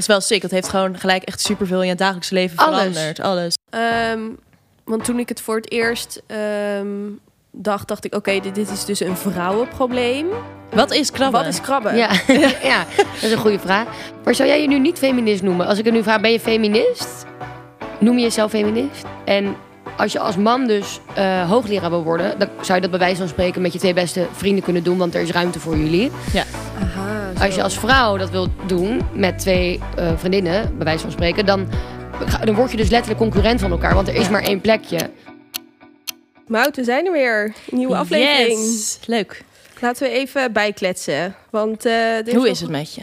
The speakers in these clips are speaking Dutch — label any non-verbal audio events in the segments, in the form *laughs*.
is wel sick. Het heeft gewoon gelijk echt superveel in je dagelijks leven Alles. veranderd. Alles. Ehm, want toen ik het voor het eerst ehm, dacht, dacht ik... Oké, dit, dit is dus een vrouwenprobleem. Wat is krabben? Wat is krabben? Ja. *laughs* ja, dat is een goede vraag. Maar zou jij je nu niet feminist noemen? Als ik het nu vraag, ben je feminist? Noem je jezelf feminist? En als je als man dus eh, hoogleraar wil worden... dan zou je dat bij wijze van spreken met je twee beste vrienden kunnen doen... want er is ruimte voor jullie. Zo. Als je als vrouw dat wilt doen met twee eh, vriendinnen, bij wijze van spreken... Dan, dan word je dus letterlijk concurrent van elkaar. Want er is maar één plekje. Mout, we zijn er weer. Nieuwe aflevering. Yes. Leuk. Laten we even bijkletsen. Want, eh, Hoe nog- is het met je?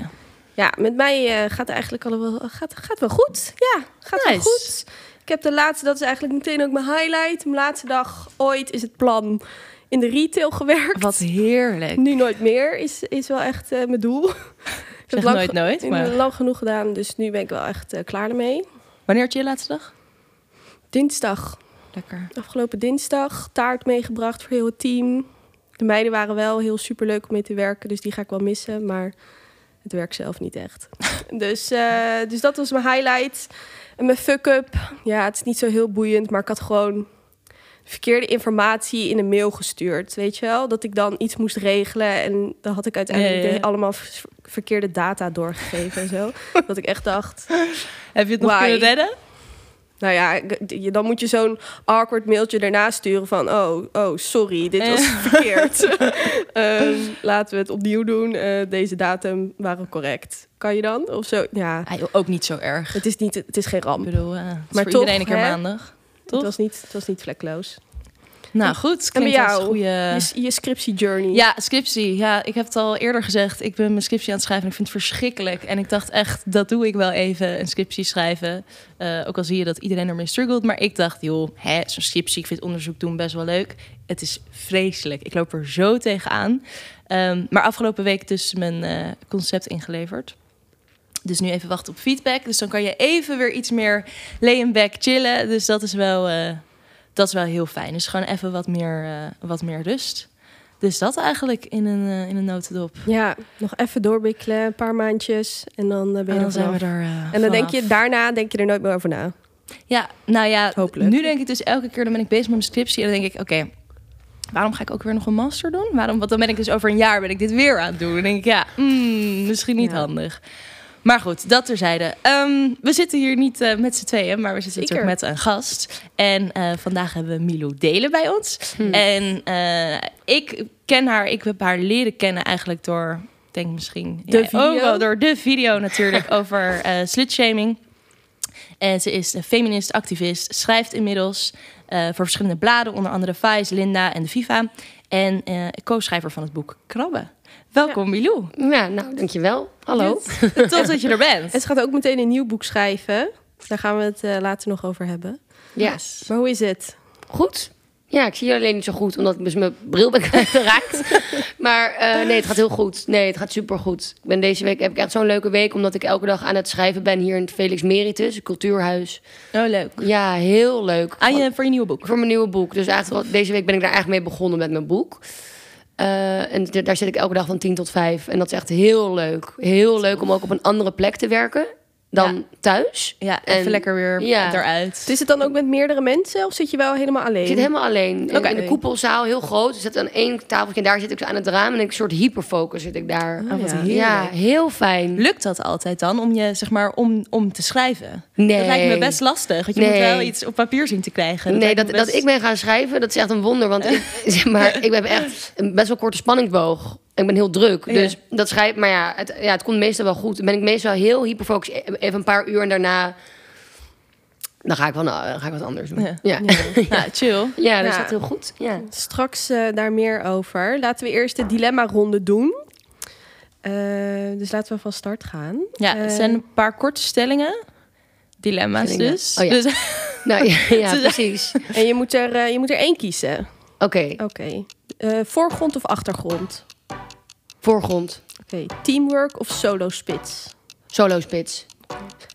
Ja, met mij eh, gaat het eigenlijk al wel, gaat, gaat wel goed. Ja, gaat wel Nice. goed. Ik heb de laatste, dat is eigenlijk meteen ook mijn highlight. Mijn laatste dag ooit is het plan in de retail gewerkt. Wat heerlijk. Nu nooit meer is, is wel echt eh, mijn doel. *laughs* Ik heb nooit nooit, maar- lang genoeg gedaan, dus nu ben ik wel echt eh, klaar ermee. Wanneer had je je laatste dag? Dinsdag, Lekker. afgelopen dinsdag, taart meegebracht voor heel het team. De meiden waren wel heel superleuk om mee te werken, dus die ga ik wel missen. Maar het werk zelf niet echt. *laughs* dus, eh, dus dat was mijn highlight. En mijn fuck-up, ja, het is niet zo heel boeiend, maar ik had gewoon verkeerde informatie in een mail gestuurd. Weet je wel? Dat ik dan iets moest regelen en dan had ik uiteindelijk Ja, ja, allemaal ver- verkeerde data doorgegeven en zo. *laughs* dat ik echt dacht, Heb je het nog Why? kunnen redden? nou ja, ik- dan moet je zo'n awkward mailtje daarna sturen van... oh, oh sorry, dit was verkeerd. *laughs* *laughs* Ehm, laten we het opnieuw doen. Eh, deze datum waren correct. Kan je dan? Of zo? Ja, Ah, ook niet zo erg. het is, niet, het is geen Ik ramp. bedoel, eh, Maar toch, iedereen een keer hè? maandag. Het Toch? was, niet, het was niet vlekloos. Nou goed, En klinkt jou? een goede... Je, je scriptie journey. Ja, scriptie. Ja, ik heb het al eerder gezegd. Ik ben mijn scriptie aan het schrijven en ik vind het verschrikkelijk. En ik dacht echt, dat doe ik wel even, een scriptie schrijven. Eh, ook al zie je dat iedereen ermee struggelt. Maar ik dacht, joh, hè, zo'n scriptie, ik vind onderzoek doen best wel leuk. Het is vreselijk. Ik loop er zo tegenaan. Ehm maar afgelopen week dus mijn eh, concept ingeleverd. Dus nu even wachten op feedback. Dus dan kan je even weer iets meer lay back chillen. Dus dat is wel, eh, dat is wel heel fijn. Dus gewoon even wat meer, eh, wat meer rust. Dus dat eigenlijk in een, eh, in een notendop. Ja, nog even doorbikkelen, een paar maandjes. En dan ben je En dan zijn we er. En dan denk je, daarna denk je er nooit meer over na. Ja, nou ja, Hopelijk. nu denk ik dus elke keer dan ben ik bezig met mijn scriptie en dan denk ik, oké, waarom ga ik ook weer nog een master doen? Waarom? Want dan ben ik dus over een jaar ben ik dit weer aan het doen. Dan denk ik, ja, mm, misschien niet Ja. handig. Maar goed, dat terzijde. Ehm we zitten hier niet eh, met z'n tweeën, maar we zitten Zeker. natuurlijk met een gast. En eh, vandaag hebben we Milou Delen bij ons. Hm. En eh, ik ken haar, ik heb haar leren kennen eigenlijk door, denk misschien... De ja, video? Ook wel door de video natuurlijk *laughs* over slutshaming. En ze is een feminist, activist, schrijft inmiddels voor verschillende bladen, onder andere Vice, Linda en de Viva. En co-schrijver van het boek Krabben. Welkom, Milou. Ja, nou, dankjewel. Hallo. *laughs* Tof dat je er bent. En ze gaat ook meteen een nieuw boek schrijven. Daar gaan we het eh, later nog over hebben. Ja, Maar hoe is het? goed. Ja, ik zie je alleen niet zo goed, omdat ik dus mijn bril ben *laughs* kwijtgeraakt. maar eh, nee, het gaat heel goed. Nee, het gaat supergoed. Ik ben deze week heb ik echt zo'n leuke week, omdat ik elke dag aan het schrijven ben hier in het Felix Meritus, het cultuurhuis. Oh, leuk. Ja, heel leuk. Aan je, voor je nieuwe boek. Voor mijn nieuwe boek. Dus eigenlijk deze week ben ik daar eigenlijk mee begonnen met mijn boek. Eh, en daar zit ik elke dag van 10 tot 5. En dat is echt heel leuk. Heel leuk om ook op een andere plek te werken dan Ja. thuis. Ja, even En- lekker weer ja. eruit. Is het dan ook met meerdere mensen of zit je wel helemaal alleen? Ik zit helemaal alleen. In- Oké. In de koepelzaal, heel groot. Er zit aan één tafeltje en daar zit ik zo aan het raam. En een soort hyperfocus zit ik daar. Oh, wat ja. Ja, heel fijn. Lukt dat altijd dan om je, zeg maar, om, om te schrijven? Nee. Dat lijkt me best lastig. Want je Nee. moet wel iets op papier zien te krijgen. nee, dat, me dat best- ik ben gaan schrijven, dat is echt een wonder. Want ik, *laughs* *laughs* zeg maar, ik heb echt een best wel korte spanningsboog. Ik ben heel druk. Ja. Dus dat schrijf, maar ja het, ja, het komt meestal wel goed. Dan ben ik meestal heel hyperfocus. Even een paar uur en daarna. Dan ga ik, wel, nou, dan ga ik wat anders doen. Ja. Ja, ja. *laughs* Chill. dus Ja. dat is heel goed. Ja. Straks eh, daar meer over. Laten we eerst de dilemma-ronde doen. Eh, dus laten we van start gaan. Ja, het Eh, zijn een paar korte stellingen. Dilemma's Stellingen. dus. Oh ja. dus Nou ja, *laughs* ja Ze- precies. En je moet, er, eh, je moet er één kiezen. Oké, Oké. Eh, voorgrond of achtergrond? Voorgrond. Oké. Teamwork of solo spits? Solo spits.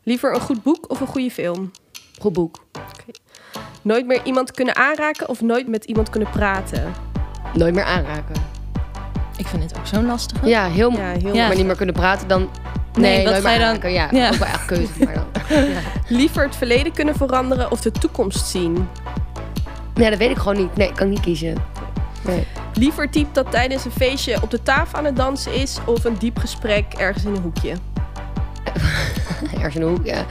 Liever een goed boek of een goede film? Goed boek. Nooit meer iemand kunnen aanraken of nooit met iemand kunnen praten? Nooit meer aanraken. ik vind het ook zo'n lastige. Ja, heel, Ja, heel Ja. maar niet meer kunnen praten, dan Nee, wat nooit ga je dan- aanraken. Ja, Ja. ook wel echt keuze. Maar dan. *laughs* ja. Liever het verleden kunnen veranderen of de toekomst zien? ja, dat weet ik gewoon niet. Nee, ik kan niet kiezen. Nee. Liever type dat tijdens een feestje op de tafel aan het dansen is... of een diep gesprek ergens in een hoekje? *laughs* Ergens in de hoek, ja.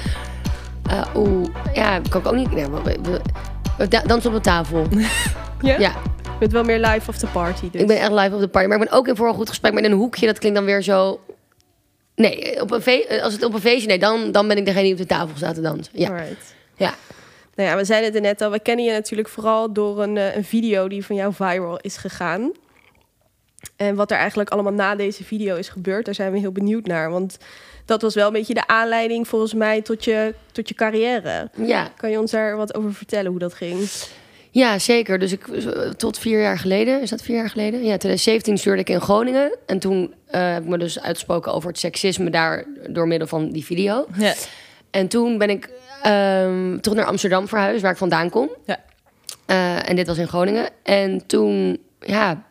Eh, Oeh, ja, kan ik ook niet. Nee, maar we- we- we da- Dansen op de tafel. *laughs* Ja? Ja, Je bent wel meer live of the party dus. ik ben echt live op de party. Maar ik ben ook in voor een goed gesprek. Maar in een hoekje, dat klinkt dan weer zo... Nee, op een fe- als het op een feestje... Nee, dan, dan ben ik degene die op de tafel staat te dansen. Ja, Alright. ja. Nou ja, we zeiden het er net al. We kennen je natuurlijk vooral door een, eh, een video die van jou viral is gegaan. En wat er eigenlijk allemaal na deze video is gebeurd, daar zijn we heel benieuwd naar. Want dat was wel een beetje de aanleiding volgens mij tot je, tot je carrière. ja. Kan je ons daar wat over vertellen hoe dat ging? Ja, zeker. Dus ik, tot vier jaar geleden, is dat vier jaar geleden? Ja, 2017 stuurde ik in Groningen. En toen eh, heb ik me dus uitgesproken over het seksisme daar door middel van die video. Ja. En toen ben ik ehm, terug naar Amsterdam verhuisd, waar ik vandaan kom. Ja. Eh, en dit was in Groningen. En toen, ja,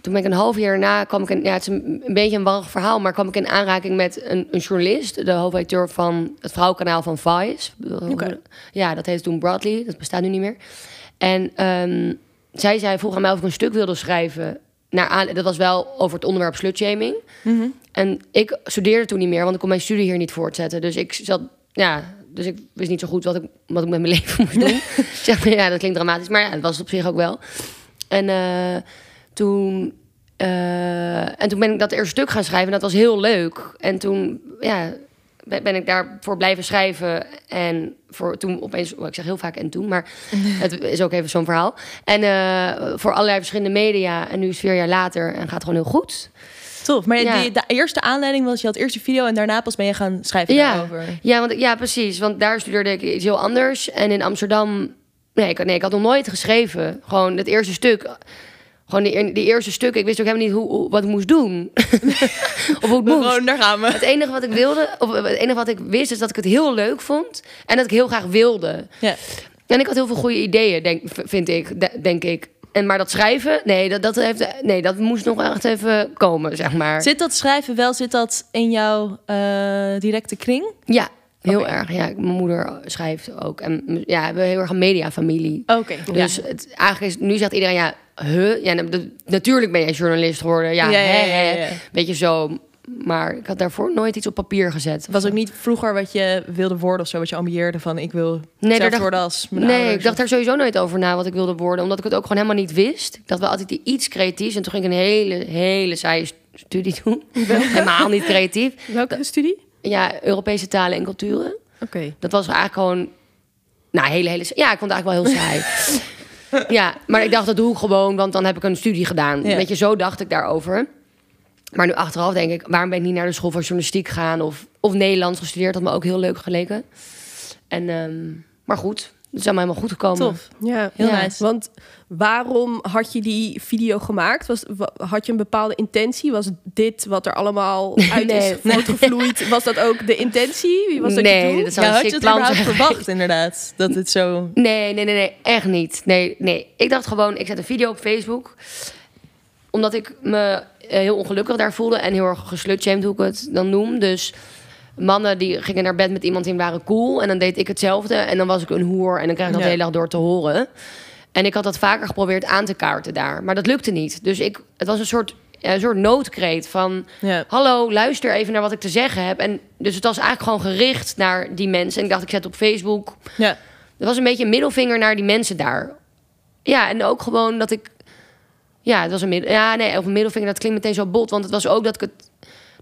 toen ben ik een half jaar na, kwam ik in, ja, het is een, een beetje een warrig verhaal, maar kwam ik in aanraking met een, een journalist, de hoofdredacteur van het vrouwenkanaal van Vice. Ja, dat heette toen Bradley, dat bestaat nu niet meer. En ehm, zij zei, vroeg aan mij of ik een stuk wilde schrijven. Naar aan, dat was wel over het onderwerp slutshaming. Mhm. En ik studeerde toen niet meer, want ik kon mijn studie hier niet voortzetten. Dus ik zat, ja, dus ik wist niet zo goed wat ik, wat ik met mijn *laughs* leven moest doen. *laughs* zeg maar, ja, dat klinkt dramatisch, maar ja, dat was op zich ook wel. En eh, toen, eh, en toen ben ik dat eerste stuk gaan schrijven en dat was heel leuk. En toen, ja, ben ik daarvoor blijven schrijven. En voor toen opeens, oh, ik zeg heel vaak en toen, maar *laughs* het is ook even zo'n verhaal. En eh, voor allerlei verschillende media. En nu is het vier jaar later en gaat gewoon heel goed. Tof. Maar Ja. die, de eerste aanleiding was, je had eerst de video en daarna pas ben je gaan schrijven Ja. daarover. Ja, want, ja, precies. Want daar studeerde ik iets heel anders. En in Amsterdam... Nee, ik, nee, ik had nog nooit geschreven. Gewoon het eerste stuk. Gewoon de, eer- de eerste stuk. Ik wist ook helemaal niet hoe, hoe- wat ik moest doen. *laughs* of hoe het moest. Gewoon, daar gaan we. Het enige wat ik wilde, of het enige wat ik wist, is dat ik het heel leuk vond. En dat ik heel graag wilde. Ja. En ik had heel veel goede ideeën, denk, vind ik, de- denk ik. En maar dat schrijven, nee, dat, dat, heeft, nee, dat moest nog echt even komen, zeg maar. Zit dat schrijven wel, zit dat in jouw eh, directe kring? Ja, heel erg. Ja, mijn moeder schrijft ook. En ja, we hebben heel erg een mediafamilie. Oké. Dus het, eigenlijk is, nu zegt iedereen, ja, huh? Ja, na- natuurlijk ben jij journalist geworden. Ja, hè, hè. ja. Weet je zo. Maar ik had daarvoor nooit iets op papier gezet. Was ook niet vroeger wat je wilde worden of zo, wat je ambieerde van ik wil hetzelfde dacht- worden als mijn Nee, ouders. ik dacht daar sowieso nooit over na wat ik wilde worden. Omdat ik het ook gewoon helemaal niet wist. Ik dacht wel altijd iets creatiefs. En toen ging ik een hele, hele saaie studie doen. Helemaal niet creatief. Welke studie? Ja, Europese talen en culturen. Oké. Dat was eigenlijk gewoon... Nou, hele, hele... Ja, ik vond het eigenlijk wel heel saai. *laughs* ja, maar ik dacht, dat doe ik gewoon, want dan heb ik een studie gedaan. Ja. Weet je, zo dacht ik daarover. Maar nu achteraf denk ik, waarom ben ik niet naar de school van journalistiek gegaan... of, of Nederlands gestudeerd, had me ook heel leuk geleken. En, ehm, maar goed, het is allemaal helemaal goed gekomen. Tof. Ja, Heel Ja. nice. Want waarom had je die video gemaakt? Was, wa- had je een bepaalde intentie? Was dit wat er allemaal *laughs* uit Nee. is voortgevloeid? Was dat ook de intentie? Wie was dat Nee, je dat zou Ja, had je het plan überhaupt verwacht inderdaad? Dat het zo... Nee, nee, nee, nee, echt niet. Nee, nee. Ik dacht gewoon, ik zet een video op Facebook. Omdat ik me eh, heel ongelukkig daar voelde en heel erg geslutshamed, hoe ik het dan noem. Dus mannen die gingen naar bed met iemand die waren cool. En dan deed ik hetzelfde. En dan was ik een hoer en dan kreeg ik dat Ja. hele dag door te horen. En ik had dat vaker geprobeerd aan te kaarten daar. Maar dat lukte niet. Dus ik, het was een soort, een soort noodkreet van... Ja. Hallo, luister even naar wat ik te zeggen heb. En dus het was eigenlijk gewoon gericht naar die mensen. En ik dacht, ik zet op Facebook Ja. dat was een beetje een middelvinger naar die mensen daar. Ja, en ook gewoon dat ik... Ja, het was een middel... Ja, nee, of een middelvinger, dat klinkt meteen zo bot. Want het was ook dat ik het...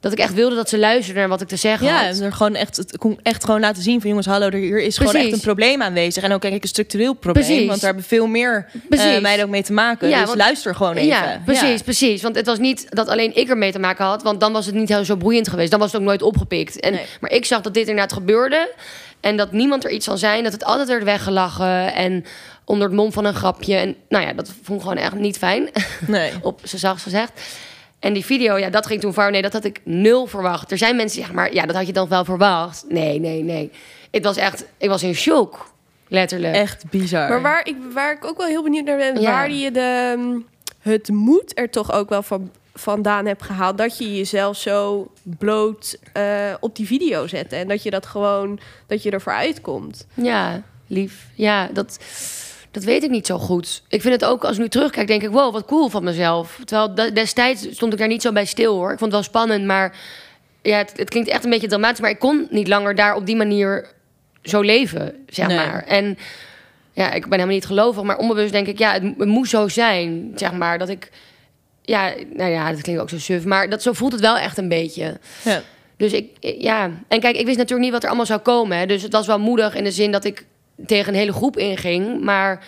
Dat ik echt wilde dat ze luisterden naar wat ik te zeggen Ja, had. en er gewoon echt, het kon echt gewoon laten zien van jongens, hallo, er hier is gewoon echt een probleem aanwezig. En ook denk ik een structureel probleem, Precies. want daar hebben veel meer eh, meiden ook mee te maken. Ja, dus want- luister gewoon even. Ja, precies, precies. Want het was niet dat alleen ik ermee te maken had. Want dan was het niet heel zo boeiend geweest. Dan was het ook nooit opgepikt. En, Nee. Maar ik zag dat dit inderdaad gebeurde. En dat niemand er iets van zei. Dat het altijd werd weggelachen. En onder het mom van een grapje. En nou ja, dat vond ik gewoon echt niet fijn. Nee. *laughs* op ze zachtst gezegd. En die video, ja, dat ging toen voor. Nee, dat had ik nul verwacht. Er zijn mensen die zeggen, maar ja, dat had je dan wel verwacht. Nee, nee, nee. Het was echt, ik was in shock. Letterlijk. Echt bizar. Maar waar ik, waar ik ook wel heel benieuwd naar ben, Ja. waar je de, mm, het moet er toch ook wel van vandaan hebt gehaald dat je jezelf zo bloot eh, op die video zet en dat je dat gewoon dat je ervoor uitkomt. Ja, lief. Ja, dat, dat weet ik niet zo goed. Ik vind het ook, als ik nu terugkijk, denk ik... wow, wat cool van mezelf. Terwijl de- destijds stond ik daar niet zo bij stil, hoor. Ik vond het wel spannend, maar... Ja, het, het klinkt echt een beetje dramatisch... maar ik kon niet langer daar op die manier zo leven, zeg Nee. maar. En ja, ik ben helemaal niet gelovig... maar onbewust denk ik, ja, het, het moest zo zijn, zeg maar. Dat ik... Ja, nou ja, dat klinkt ook zo suf... maar dat, zo voelt het wel echt een beetje. Ja. Dus ik, ja. En kijk, ik wist natuurlijk niet wat er allemaal zou komen. Hè. Dus het was wel moedig in de zin dat ik tegen een hele groep inging. Maar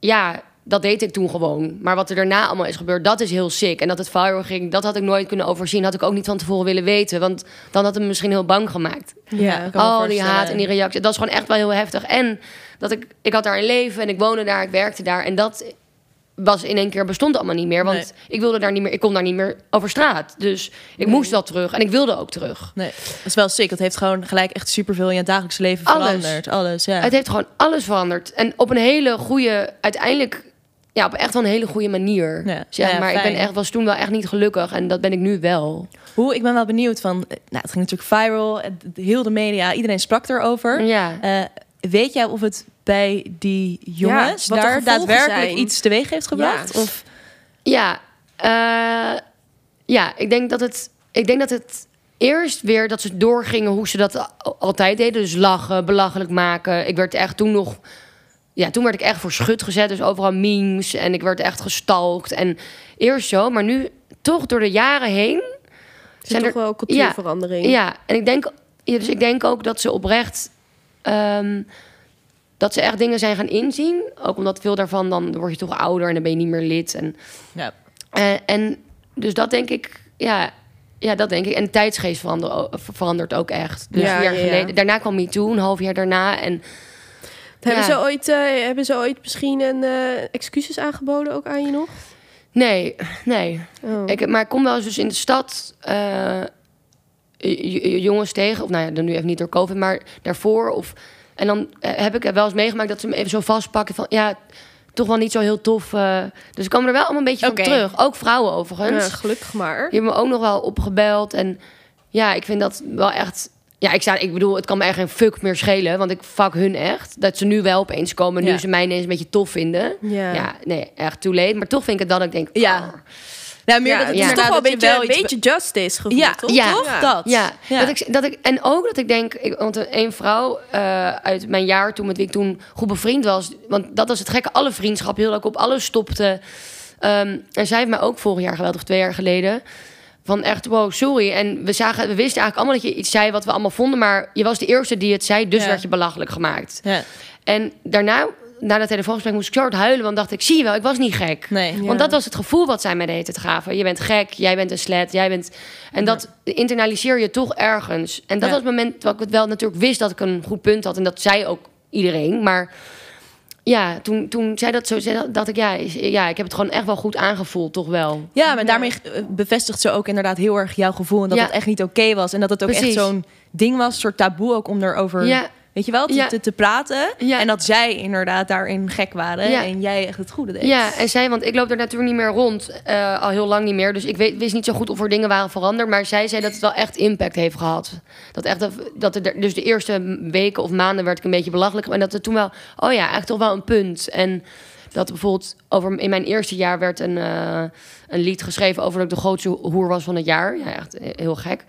ja, dat deed ik toen gewoon. Maar wat er daarna allemaal is gebeurd, dat is heel sick. En dat het viral ging, dat had ik nooit kunnen overzien. Had ik ook niet van tevoren willen weten. Want dan had het me misschien heel bang gemaakt. Ja, Al die haat en die reacties. Dat was gewoon echt wel heel heftig. En dat ik, ik had daar een leven en ik woonde daar, ik werkte daar. En dat was in één keer bestond allemaal niet meer. Want Nee. ik wilde daar niet meer, ik kon daar niet meer over straat. Dus ik moest wel terug en ik wilde ook terug. Nee, dat is wel sick. Het heeft gewoon gelijk echt superveel in je dagelijks leven Alles. veranderd. Alles, ja. Het heeft gewoon alles veranderd. En op een hele goede, uiteindelijk, ja, op echt wel een hele goede manier. Ja. Zeg Ja, ja, maar ik ben echt, was toen wel echt niet gelukkig. En dat ben ik nu wel. Hoe, ik ben wel benieuwd van... eh, Nou, het ging natuurlijk viral. Heel de media, iedereen sprak erover. Ja. Eh, weet jij of het bij die jongens daar daadwerkelijk zijn. iets teweeg heeft gebracht? Ja. Of, Ja, eh, ja ik, denk dat het, ik denk dat het eerst weer dat ze doorgingen hoe ze dat altijd deden. Dus lachen, belachelijk maken. Ik werd echt toen nog... Ja, toen werd ik echt voor schut gezet. Dus overal memes. En ik werd echt gestalkt. En eerst zo, maar nu toch door de jaren heen... Er is Zijn toch er- wel cultuurverandering. Ja, en ik denk, ja, dus ik denk ook dat ze oprecht. ehm, dat ze echt dingen zijn gaan inzien. Ook omdat veel daarvan dan word je toch ouder en dan ben je niet meer lid. En, ja. eh, en dus dat denk ik, ja, ja, dat denk ik. En de tijdsgeest verander, verandert ook echt. Dus Ja, jaar ja, ja. geleden. Daarna kwam MeToo, een half jaar daarna. En Hebben, Ja. ze ooit, eh, hebben ze ooit misschien een eh, excuses aangeboden ook aan je nog? nee, nee. Oh. Ik, maar ik kom wel eens dus in de stad eh, j- jongens tegen. Of nou ja, dan nu even niet door COVID, maar daarvoor. Of, en dan eh, heb ik er wel eens meegemaakt dat ze me even zo vastpakken van... ja, toch wel niet zo heel tof. eh. dus ik kwam er wel allemaal een beetje van terug. Ook vrouwen overigens. Ja, gelukkig maar. Die hebben me ook nog wel opgebeld. En ja, ik vind dat wel echt... Ja, ik, sta, ik bedoel, het kan me echt geen fuck meer schelen. Want ik fuck hun echt. Dat ze nu wel opeens komen. Nu ze mij ineens een beetje tof vinden. Ja. Ja, nee, echt too late. Maar toch vind ik het dat ik denk... Ja. ah. Nou, meer Ja, dat het inderdaad toch wel een beetje, wel een iets- beetje justice gevoel, Ja, toch? ja. toch? Dat. Ja, Ja. Dat ik, dat ik, en ook dat ik denk, ik, want een vrouw eh, uit mijn jaar toen met wie ik toen goed bevriend was, want dat was het gekke, alle vriendschappen heel erg op, alles stopte. Ehm, en zij heeft mij ook vorig jaar geweld, of twee jaar geleden, van echt, wow, sorry. En we, zagen, we wisten eigenlijk allemaal dat je iets zei wat we allemaal vonden, maar je was de eerste die het zei, dus Ja. werd je belachelijk gemaakt. Ja. En daarna, na dat telefoongesprek, moest ik zo hard huilen, want dacht ik, zie je wel, ik was niet gek. Nee. Ja. Want dat was het gevoel wat zij mij de hele tijd gaven. Je bent gek, jij bent een slet, jij bent... En dat internaliseer je toch ergens. En dat Ja. was het moment dat ik het wel natuurlijk wist dat ik een goed punt had. En dat zei ook iedereen. Maar ja, toen, toen zij dat zo zei, dacht ik... Ja, ja, ik heb het gewoon echt wel goed aangevoeld, toch wel. Ja, maar daarmee eh, bevestigt ze ook inderdaad heel erg jouw gevoel. En dat het echt niet oké was. En dat het ook Precies. echt zo'n ding was, soort taboe ook om erover... Ja, Weet je wel, te, Ja. te, te praten. Ja. En dat zij inderdaad daarin gek waren. Ja. En jij echt het goede deed. ja, en zij, want ik loop er natuurlijk niet meer rond. eh, al heel lang niet meer. Dus ik weet, wist niet zo goed of er dingen waren veranderd. Maar zij zei dat het wel echt impact heeft gehad. Dat echt, dat er, dus de eerste weken of maanden werd ik een beetje belachelijk. En dat er toen wel, oh ja, echt toch wel een punt. En dat bijvoorbeeld over in mijn eerste jaar werd een, eh, een lied geschreven over dat ik de grootste hoer was van het jaar. Ja, echt heel gek.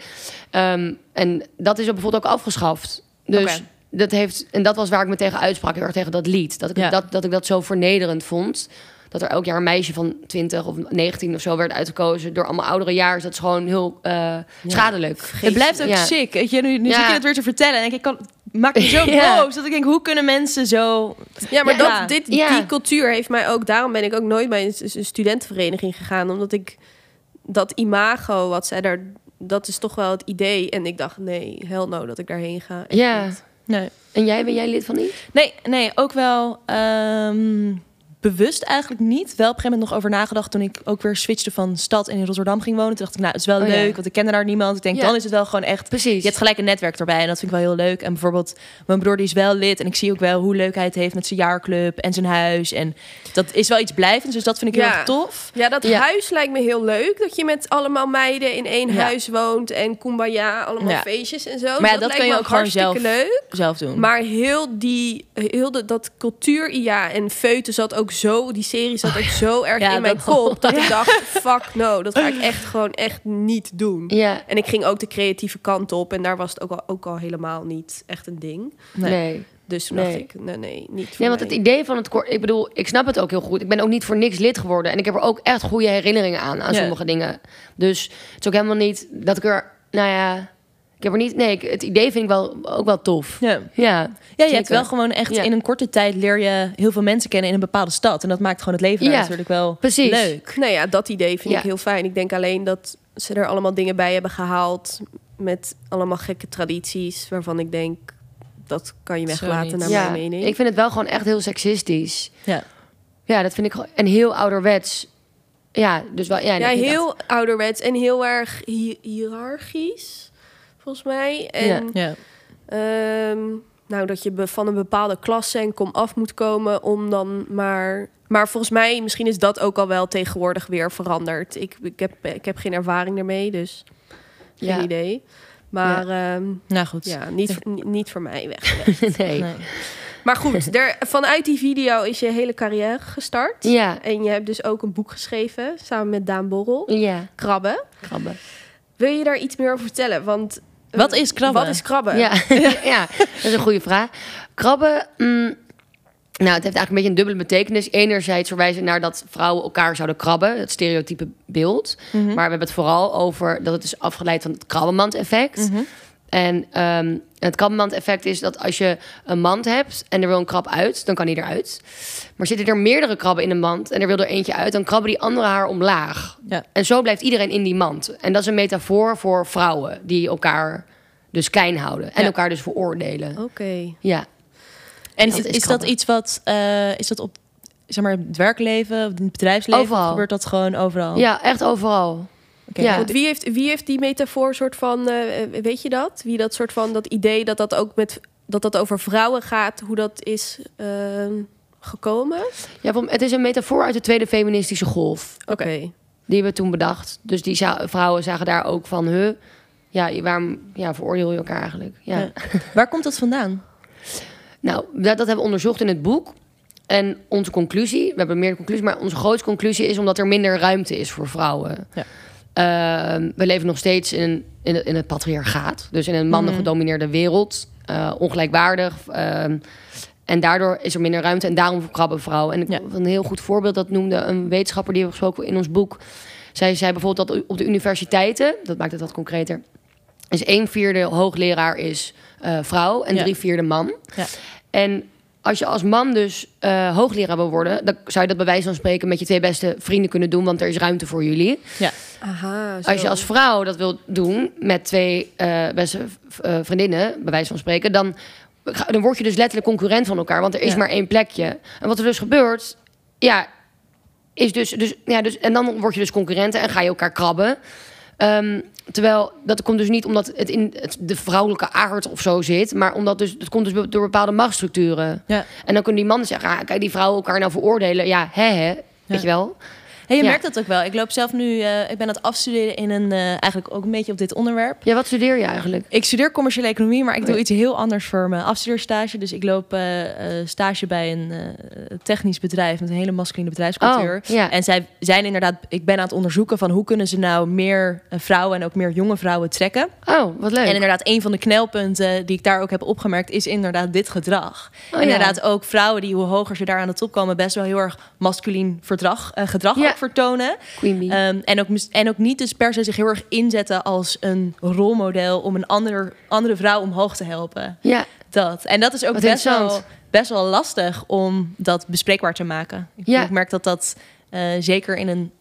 Ehm, en dat is er bijvoorbeeld ook afgeschaft. Dus. Dat heeft, en dat was waar ik me tegen uitsprak, heel erg tegen dat lied. Dat ik, Ja. dat, dat ik dat zo vernederend vond. Dat er elk jaar een meisje van 20 of 19 of zo werd uitgekozen door allemaal oudere jaar. Dus dat is gewoon heel eh, schadelijk. Het blijft ook Ja. sick. Weet je, nu nu Ja. zit je het weer te vertellen. En ik kan, maak me zo *laughs* Ja. boos. Dat ik denk, hoe kunnen mensen zo... Ja, maar Ja. Dat, dit, Ja. die cultuur heeft mij ook... Daarom ben ik ook nooit bij een, studentenvereniging gegaan. Omdat ik dat imago wat zij daar... Dat is toch wel het idee. En ik dacht, nee, hell no, dat ik daarheen ga. Ja. niet. Nee. En jij, ben jij lid van iets? Nee, nee, ook wel ehm, bewust eigenlijk niet. Wel op een gegeven moment nog over nagedacht toen ik ook weer switchte van stad en in Rotterdam ging wonen. Toen dacht ik, nou, het is wel Oh, ja. leuk, want ik kende daar niemand. Ik denk, Ja. dan is het wel gewoon echt Precies. je hebt gelijk een netwerk erbij en dat vind ik wel heel leuk. En bijvoorbeeld, mijn broer die is wel lid en ik zie ook wel hoe leuk hij het heeft met zijn jaarclub en zijn huis. En dat is wel iets blijvends, dus dat vind ik heel erg tof. Ja, dat huis lijkt me heel leuk. Dat je met allemaal meiden in één huis woont en kumbaya, allemaal feestjes en zo. Maar dat dat lijkt kan je me ook gewoon zelf leuk. Zelf doen. Maar heel die, heel de, dat cultuur, ja, en feuten zat ook zo, die serie zat ook zo *laughs* erg Ja, in mijn kop dat ik *laughs* dacht, fuck no, dat ga ik *laughs* echt gewoon echt niet doen. Ja, En ik ging ook de creatieve kant op en daar was het ook al, ook al helemaal niet echt een ding. Nee. nee. Dus toen Nee. dacht ik, nee, nee, niet voor Nee, want mij. het idee van het kort... Ik bedoel, ik snap het ook heel goed. Ik ben ook niet voor niks lid geworden. En ik heb er ook echt goede herinneringen aan, aan Ja. sommige dingen. Dus het is ook helemaal niet dat ik er... Nou ja, ik heb er niet... Nee, ik- het idee vind ik wel, ook wel tof. Ja. Ja, Ja, je hebt wel gewoon echt Ja. in een korte tijd leer je heel veel mensen kennen in een bepaalde stad. En dat maakt gewoon het leven Ja, natuurlijk wel precies. leuk. Nou ja, dat idee vind Ja. ik heel fijn. Ik denk alleen dat ze er allemaal dingen bij hebben gehaald met allemaal gekke tradities waarvan ik denk dat kan je weglaten naar ja. mijn mening. Ik vind het wel gewoon echt heel seksistisch. Ja. Ja, dat vind ik gewoon... En heel ouderwets. Ja, dus wel... Ja, heel ouderwets en heel erg hi- hiërarchisch, volgens mij. En Ja. Ja. ehm, nou, dat je van een bepaalde klasse en kom af moet komen om dan maar... Maar volgens mij, misschien is dat ook al wel tegenwoordig weer veranderd. Ik, ik, heb, ik heb geen ervaring ermee, dus geen Ja. idee. Maar ehm, Nou goed. ja, niet, niet voor mij weg. *laughs* nee. Nee. Maar goed, *laughs* er, vanuit die video is je hele carrière gestart. Ja, En je hebt dus ook een boek geschreven samen met Daan Borrel, ja, Krabben. krabben. Wil je daar iets meer over vertellen? Want Wat is krabben? Wat is krabben? Ja, *laughs* ja, dat is een goede vraag. Krabben, mm, nou, het heeft eigenlijk een beetje een dubbele betekenis. Enerzijds verwijzen naar dat vrouwen elkaar zouden krabben, het stereotype beeld. Mhm. Maar we hebben het vooral over dat het is afgeleid van het krabbenmand-effect. Mhm. En ehm, het krabbenmand-effect is dat als je een mand hebt en er wil een krab uit, dan kan die eruit. Maar zitten er meerdere krabben in een mand en er wil er eentje uit, dan krabben die andere haar omlaag. Ja. En zo blijft iedereen in die mand. En dat is een metafoor voor vrouwen die elkaar dus klein houden en Ja. elkaar dus veroordelen. Oké. Ja. En Dat is, dat iets wat, eh, is dat op zeg maar, het werkleven, het bedrijfsleven? Overal. Gebeurt dat gewoon overal? ja, echt overal. Oké. ja. Want wie heeft, wie heeft die metafoor soort van, eh, eh, weet je dat? Wie dat soort van, dat idee dat dat ook met, dat dat over vrouwen gaat, hoe dat is ehm, gekomen? Ja, van- het is een metafoor uit de tweede feministische golf. Oké. Die hebben we toen bedacht. Dus die za- vrouwen zagen daar ook van, huh, ja, waarom ja, veroordeel je elkaar eigenlijk? Ja. Ja. *laughs* Waar komt dat vandaan? Nou, dat, dat hebben we onderzocht in het boek. En onze conclusie, we hebben meer conclusie, maar onze grootste conclusie is omdat er minder ruimte is voor vrouwen. Ja. Ehm, we leven nog steeds in, in, het, in het patriarchaat, dus in een mannen gedomineerde wereld, eh, ongelijkwaardig. ehm, en daardoor is er minder ruimte en daarom krabben vrouwen. En ik Ja. een heel goed voorbeeld, dat noemde een wetenschapper die we gesproken in ons boek. Zij zei bijvoorbeeld dat op de universiteiten, dat maakt het wat concreter, is een vierde hoogleraar is eh, vrouw en Ja. drie vierde man. Ja. En als je als man dus eh, hoogleraar wil worden, dan zou je dat bij wijze van spreken met je twee beste vrienden kunnen doen, want er is ruimte voor jullie. Ja. Aha, zo. Als je als vrouw dat wilt doen met twee eh, beste eh, vriendinnen, bij wijze van spreken, dan, dan word je dus letterlijk concurrent van elkaar, want er is Ja. maar één plekje. En wat er dus gebeurt, ja, is dus, dus, ja, dus, en dan word je dus concurrenten en ga je elkaar krabben. Ehm, terwijl dat komt dus niet omdat het in het, de vrouwelijke aard of zo zit, maar omdat dus het komt dus door bepaalde machtsstructuren. Ja. En dan kunnen die mannen zeggen, ah, kijk, die vrouwen elkaar nou veroordelen. Ja, hè, hè. Weet je wel? Hey, je Ja. merkt dat ook wel. Ik loop zelf nu, eh, ik ben aan het afstuderen in een, eh, eigenlijk ook een beetje op dit onderwerp. Ja, wat studeer je eigenlijk? Ik studeer commerciële economie, maar ik doe Oké. iets heel anders voor mijn afstudeerstage. Dus ik loop eh, stage bij een technisch bedrijf met een hele masculine bedrijfscultuur. Oh, ja. En zij zijn inderdaad, ik ben aan het onderzoeken van hoe kunnen ze nou meer vrouwen en ook meer jonge vrouwen trekken. Oh, wat leuk. En inderdaad, een van de knelpunten die ik daar ook heb opgemerkt, is inderdaad dit gedrag. Oh, ja. inderdaad ook vrouwen die, hoe hoger ze daar aan de top komen, best wel heel erg masculien verdrag, gedrag Ja. Vertonen. Ehm, en, ook, en ook niet dus per se zich heel erg inzetten als een rolmodel om een ander, andere vrouw omhoog te helpen. ja, Dat. En dat is ook Wat best wel, best wel lastig om dat bespreekbaar te maken. Ik, Ja. ik merk dat dat eh, zeker in een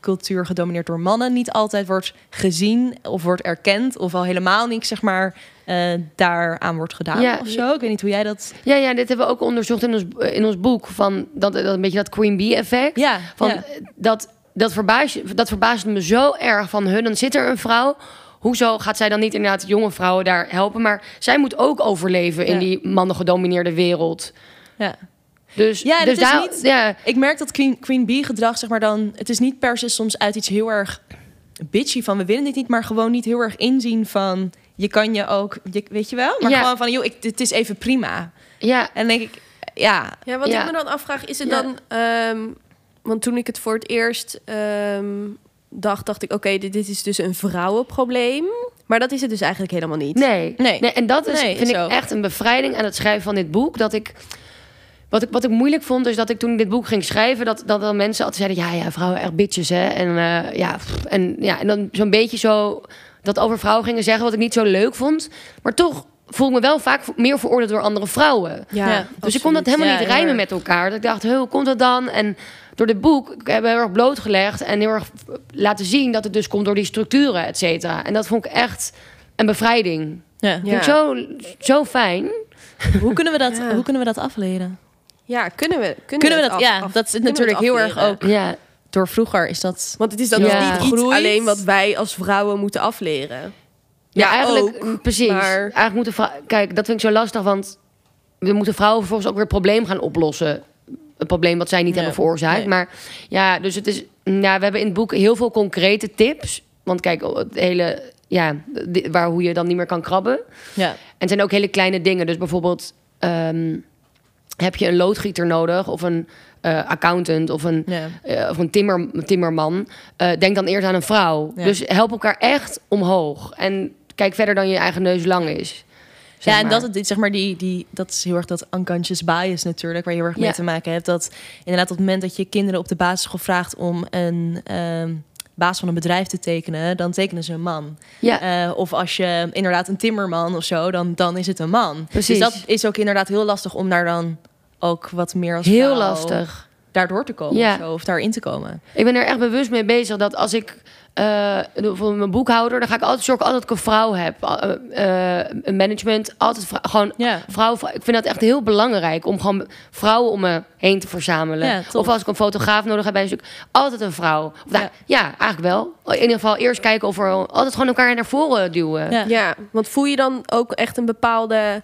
cultuur gedomineerd door mannen niet altijd wordt gezien of wordt erkend of al helemaal niet zeg maar eh daaraan wordt gedaan Ja. of zo. Ik weet niet hoe jij dat. Ja, ja, dit hebben we ook onderzocht in ons, in ons boek. Van dat, dat een beetje dat Queen Bee effect. Ja, Van, ja. dat, dat, verbaas, dat verbaasde me zo erg van hun. Dan zit er een vrouw. Hoezo gaat zij dan niet inderdaad jonge vrouwen daar helpen? Maar zij moet ook overleven in Ja. die mannen gedomineerde wereld. ja. Dus, Ja, dus daar, niet- ja, Ik merk dat Queen, Queen Bee gedrag, zeg maar dan, het is niet per se soms uit iets heel erg bitchy van we willen dit niet, maar gewoon niet heel erg inzien van je kan je ook, je, weet je wel, maar Ja. gewoon van joh, ik, het is even prima. ja, En denk ik, ja, Ja, wat Ja. ik me dan afvraag, is het Ja. dan... ehm, want toen ik het voor het eerst ehm, dacht, dacht ik... oké, dit, dit is dus een vrouwenprobleem. Maar dat is het dus eigenlijk helemaal niet. nee. Nee. nee. En dat is, Nee, vind is ik echt een bevrijding aan het schrijven van dit boek. Dat ik, wat ik, wat ik moeilijk vond, is dat ik toen ik dit boek ging schrijven... dat, dat dan mensen altijd zeiden, ja, ja, vrouwen echt bitches, hè. En, eh, ja, pff, en, ja, en dan zo'n beetje zo dat over vrouwen gingen zeggen... wat ik niet zo leuk vond. Maar toch voel ik me wel vaak meer veroordeeld door andere vrouwen. Ja. Dus ik kon dat helemaal Ja, niet rijmen met elkaar. Dat ik dacht, hoe komt dat dan? En door dit boek hebben we heel erg blootgelegd... en heel erg laten zien dat het dus komt door die structuren, et cetera. En dat vond ik echt een bevrijding. ja. Ja. Vind ik zo, zo fijn. Hoe kunnen we dat, *laughs* Ja. hoe kunnen we dat afleren? Ja, kunnen we, kunnen Kunnen we dat, af- ja, af- dat is natuurlijk heel erg ook Ja, door vroeger is dat. Want het is dan Ja. dus niet iets alleen wat wij als vrouwen moeten afleren. ja, eigenlijk, ook, precies. maar- Eigenlijk moeten Kijk, dat vind ik zo lastig, want... we moeten vrouwen vervolgens ook weer het probleem gaan oplossen. Een probleem wat zij niet hebben veroorzaakt. nee. Maar ja, dus het is... Ja, we hebben in het boek heel veel concrete tips. Want kijk, het hele... Ja, waar, hoe je dan niet meer kan krabben. Ja, En het zijn ook hele kleine dingen. Dus bijvoorbeeld ehm, heb je een loodgieter nodig of een eh, accountant of een, eh, of een timmer, timmerman. Eh, denk dan eerst aan een vrouw. Dus help elkaar echt omhoog. En kijk verder dan je eigen neus lang is. zeg ja, en maar. dat, het, zeg maar, die, die, dat is heel erg dat unconscious bias natuurlijk, waar je heel erg mee Ja. te maken hebt. Dat inderdaad op het moment dat je kinderen op de basisschool vraagt om een ehm, baas van een bedrijf te tekenen, dan tekenen ze een man. Ja, of als je inderdaad een timmerman of zo, dan, dan is het een man. Precies. Dus dat is ook inderdaad heel lastig om daar dan ook wat meer als heel vrouw lastig. daardoor te komen Ja. of, zo, of daarin te komen. Ik ben er echt bewust mee bezig dat als ik eh voor mijn boekhouder, dan ga ik altijd zorgen altijd dat ik een vrouw heb. Een management, altijd vrou- gewoon Ja. vrouw, vrouw. Ik vind dat echt heel belangrijk om gewoon vrouwen om me heen te verzamelen. Ja, of als ik een fotograaf nodig heb bij een stuk, altijd een vrouw. Of ja. eigenlijk wel. In ieder geval eerst kijken of er altijd gewoon elkaar naar voren duwen. Ja, want voel je dan ook echt een bepaalde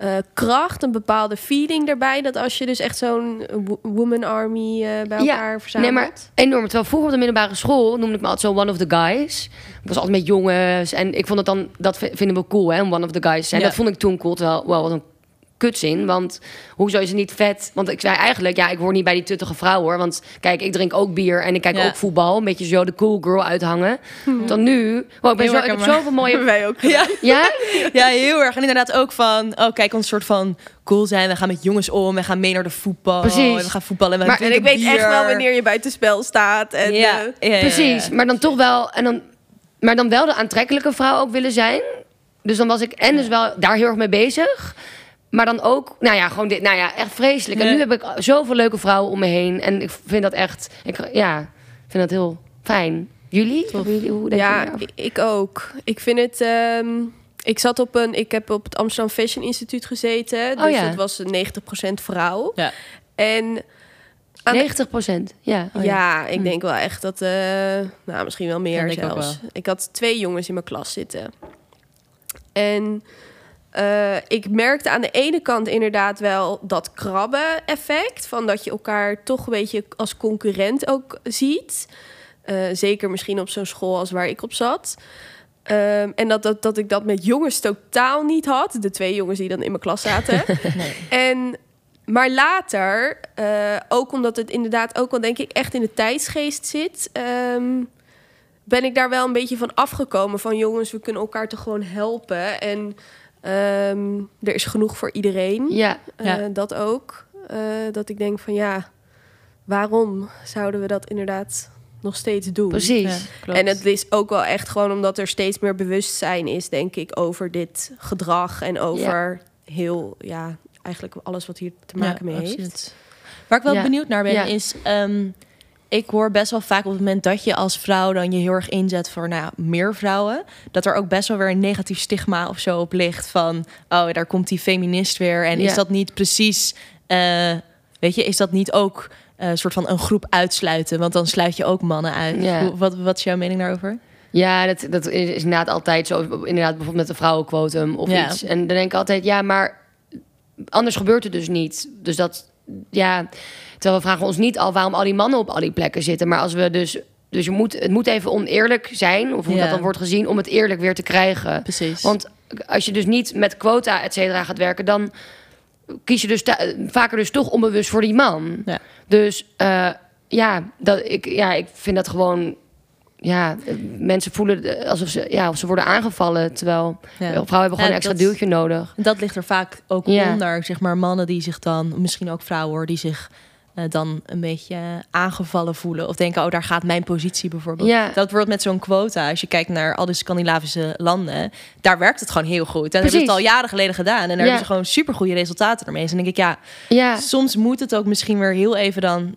eh, kracht, een bepaalde feeling erbij? Dat als je dus echt zo'n wo- woman army eh, bij Ja, elkaar verzamelt? Nee, maar enorm. Terwijl vroeger op de middelbare school noemde ik me altijd zo one of the guys. Ik was altijd met jongens. En ik vond het dan, dat vinden we cool, hè, om one of the guys te zijn. Ja. Dat vond ik toen cool. Terwijl, wel wat een kutzin. Want hoezo is het niet vet? Want ik zei eigenlijk, ja, ik hoor niet bij die tuttige vrouw hoor. Want kijk, ik drink ook bier en ik kijk Ja. ook voetbal. Een beetje zo de cool girl uithangen. Dan nu, wow, ik, ben Heel zo, ik heb herkenbaar. zoveel mooie... *laughs* wij ook. Ja. Ja? ja, heel erg. En inderdaad ook van, oh kijk, ons soort van cool zijn. We gaan met jongens om, we gaan mee naar de voetbal. Precies. En we gaan voetballen. En we Maar- En ik weet echt wel wanneer je buitenspel staat. En, ja, eh, ja, ja. Precies, maar dan toch wel... En dan, maar dan wel de aantrekkelijke vrouw ook willen zijn. Dus dan was ik en dus wel daar heel erg mee bezig. Maar dan ook, nou ja, gewoon dit, nou ja, echt vreselijk. En Ja. nu heb ik zoveel leuke vrouwen om me heen. En ik vind dat echt, ik, ja, ik vind dat heel fijn. Jullie? Hebben jullie hoe denken ja, ik, ook. Ik vind het. ehm, ik zat op een. Ik heb op het Amsterdam Fashion Instituut gezeten. Dus Oh ja. het was een 90% vrouw. Ja. En aan de- 90 procent, ja. Oh ja, ik Hm. denk wel echt dat. eh, nou, misschien wel meer Ja, denk ik zelfs. Ik had twee jongens in mijn klas zitten. En eh, ik merkte aan de ene kant inderdaad wel dat krabben-effect. Van dat je elkaar toch een beetje als concurrent ook ziet. Eh, zeker misschien op zo'n school als waar ik op zat. Ehm, en dat, dat, dat ik dat met jongens totaal niet had. De twee jongens die dan in mijn klas zaten. *laughs* Nee. En, maar later, eh, ook omdat het inderdaad ook wel denk ik echt in de tijdsgeest zit... ehm, ben ik daar wel een beetje van afgekomen. Van jongens, we kunnen elkaar toch gewoon helpen. En ehm, er is genoeg voor iedereen. Ja, Eh, Ja. dat ook. Eh, dat ik denk van ja, waarom zouden we dat inderdaad nog steeds doen? precies. Ja. En het is ook wel echt gewoon omdat er steeds meer bewustzijn is, denk ik, over dit gedrag en over heel, ja, eigenlijk alles wat hier te maken mee heeft. absoluut. Waar ik wel Ja. benieuwd naar ben, Ja. is... ehm, ik hoor best wel vaak op het moment dat je als vrouw dan je heel erg inzet voor nou, meer vrouwen, dat er ook best wel weer een negatief stigma of zo op ligt van, oh, daar komt die feminist weer. En Ja. is dat niet precies, eh, weet je, is dat niet ook een soort van een groep uitsluiten? Want dan sluit je ook mannen uit. Ja. Hoe- Wat, wat is jouw mening daarover? Ja, dat, dat is inderdaad altijd zo. Inderdaad, bijvoorbeeld met een vrouwenquotum of Ja. iets. En dan denk ik altijd, ja, maar anders gebeurt het dus niet. Dus dat, ja... Terwijl we vragen ons niet al waarom al die mannen op al die plekken zitten. Maar als we dus... Dus je moet, het moet even oneerlijk zijn, of hoe Ja. dat dan wordt gezien, om het eerlijk weer te krijgen. Precies. Want als je dus niet met quota, et cetera, gaat werken, dan kies je dus vaker dus toch onbewust voor die man. Ja. Dus eh, ja, dat, ik, ja, ik vind dat gewoon. Ja, mensen voelen eh, alsof ze, ja, of ze worden aangevallen. Terwijl Ja. vrouwen hebben gewoon een extra dat- duwtje nodig. Dat ligt er vaak ook onder, zeg maar, mannen die zich dan, misschien ook vrouwen hoor, die zich eh, dan een beetje aangevallen voelen. Of denken, oh, daar gaat mijn positie bijvoorbeeld. Ja. Dat wordt met zo'n quota, als je kijkt naar al de Scandinavische landen, daar werkt het gewoon heel goed. En dat hebben ze het al jaren geleden gedaan. En daar Ja. hebben ze gewoon supergoeie resultaten ermee. Dus dan denk ik, ja, Ja, soms moet het ook misschien weer heel even dan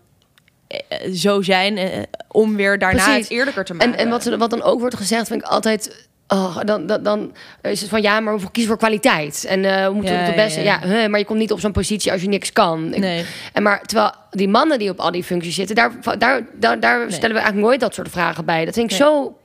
eh, eh, zo zijn, eh, om weer daarna Precies. het eerlijker te maken. en, en wat, wat dan ook wordt gezegd, vind ik altijd. Oh, dan, dan, dan is het van ja, maar we kiezen voor kwaliteit. En eh, we moeten Ja, op het beste. ja, maar je komt niet op zo'n positie als je niks kan. Ik-. En maar terwijl die mannen die op al die functies zitten, daar, daar, daar, daar stellen we eigenlijk nooit dat soort vragen bij. Dat vind ik Nee. zo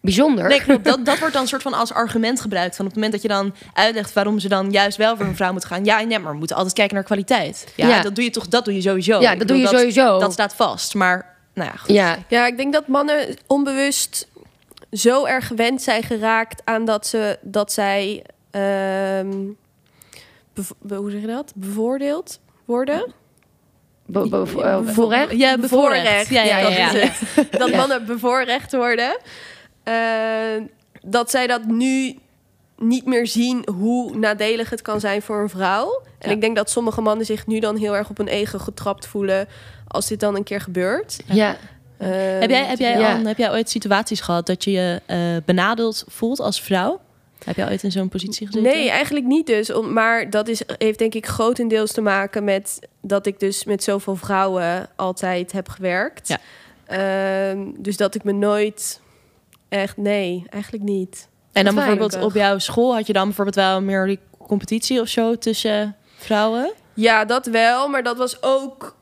bijzonder. Nee, klopt. Dat, dat wordt dan *laughs* een soort van als argument gebruikt. Van op het moment dat je dan uitlegt waarom ze dan juist wel voor een vrouw moet gaan. Ja, nee, maar we moeten altijd kijken naar kwaliteit. Ja, Ja. dat doe je toch, dat doe je sowieso. Ja, Ik dat doe bedoel, je sowieso. Dat staat vast. Maar, nou ja, goed. Ja, Ja, ik denk dat mannen onbewust zo erg gewend zijn geraakt aan dat, ze, dat zij, ehm, hoe zeg je dat? Bevoordeeld worden. be, be, eh, voorrecht. Ja, bevoorrecht. Ja, ja, ja, *laughs* dat ja. mannen bevoorrecht worden. Eh, dat zij dat nu niet meer zien hoe nadelig het kan zijn voor een vrouw. En Ja. ik denk dat sommige mannen zich nu dan heel erg op hun ego getrapt voelen als dit dan een keer gebeurt. Ja. Eh, Heb jij, heb, jij Ja. al, heb jij ooit situaties gehad dat je je eh, benadeeld voelt als vrouw? Heb jij ooit in zo'n positie gezeten? Nee, eigenlijk niet dus. Om- Maar dat is, heeft denk ik grotendeels te maken met dat ik dus met zoveel vrouwen altijd heb gewerkt. Ja. Ehm, dus dat ik me nooit echt... Nee, eigenlijk niet. En dan bijvoorbeeld op jouw school had je dan bijvoorbeeld wel meer die competitie of zo tussen vrouwen? Ja, dat wel. Maar dat was ook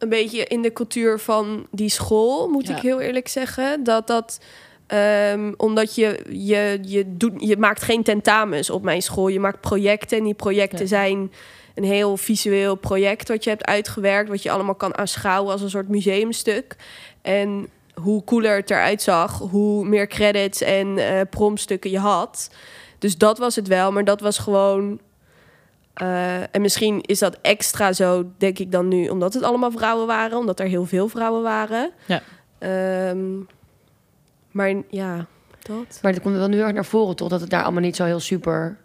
een beetje in de cultuur van die school, moet Ja. ik heel eerlijk zeggen. Dat dat... ehm, omdat je, je, je, doet, je maakt geen tentamens op mijn school. Je maakt projecten. En die projecten Ja. zijn een heel visueel project wat je hebt uitgewerkt. Wat je allemaal kan aanschouwen als een soort museumstuk. En hoe cooler het eruit zag, hoe meer credits en eh promstukken je had. Dus dat was het wel. Maar dat was gewoon eh, en misschien is dat extra zo, denk ik dan nu, omdat het allemaal vrouwen waren, omdat er heel veel vrouwen waren. Ja. Ehm, maar ja, dat. Maar dat komt wel nu erg naar voren, toch? Dat het daar allemaal niet zo heel super...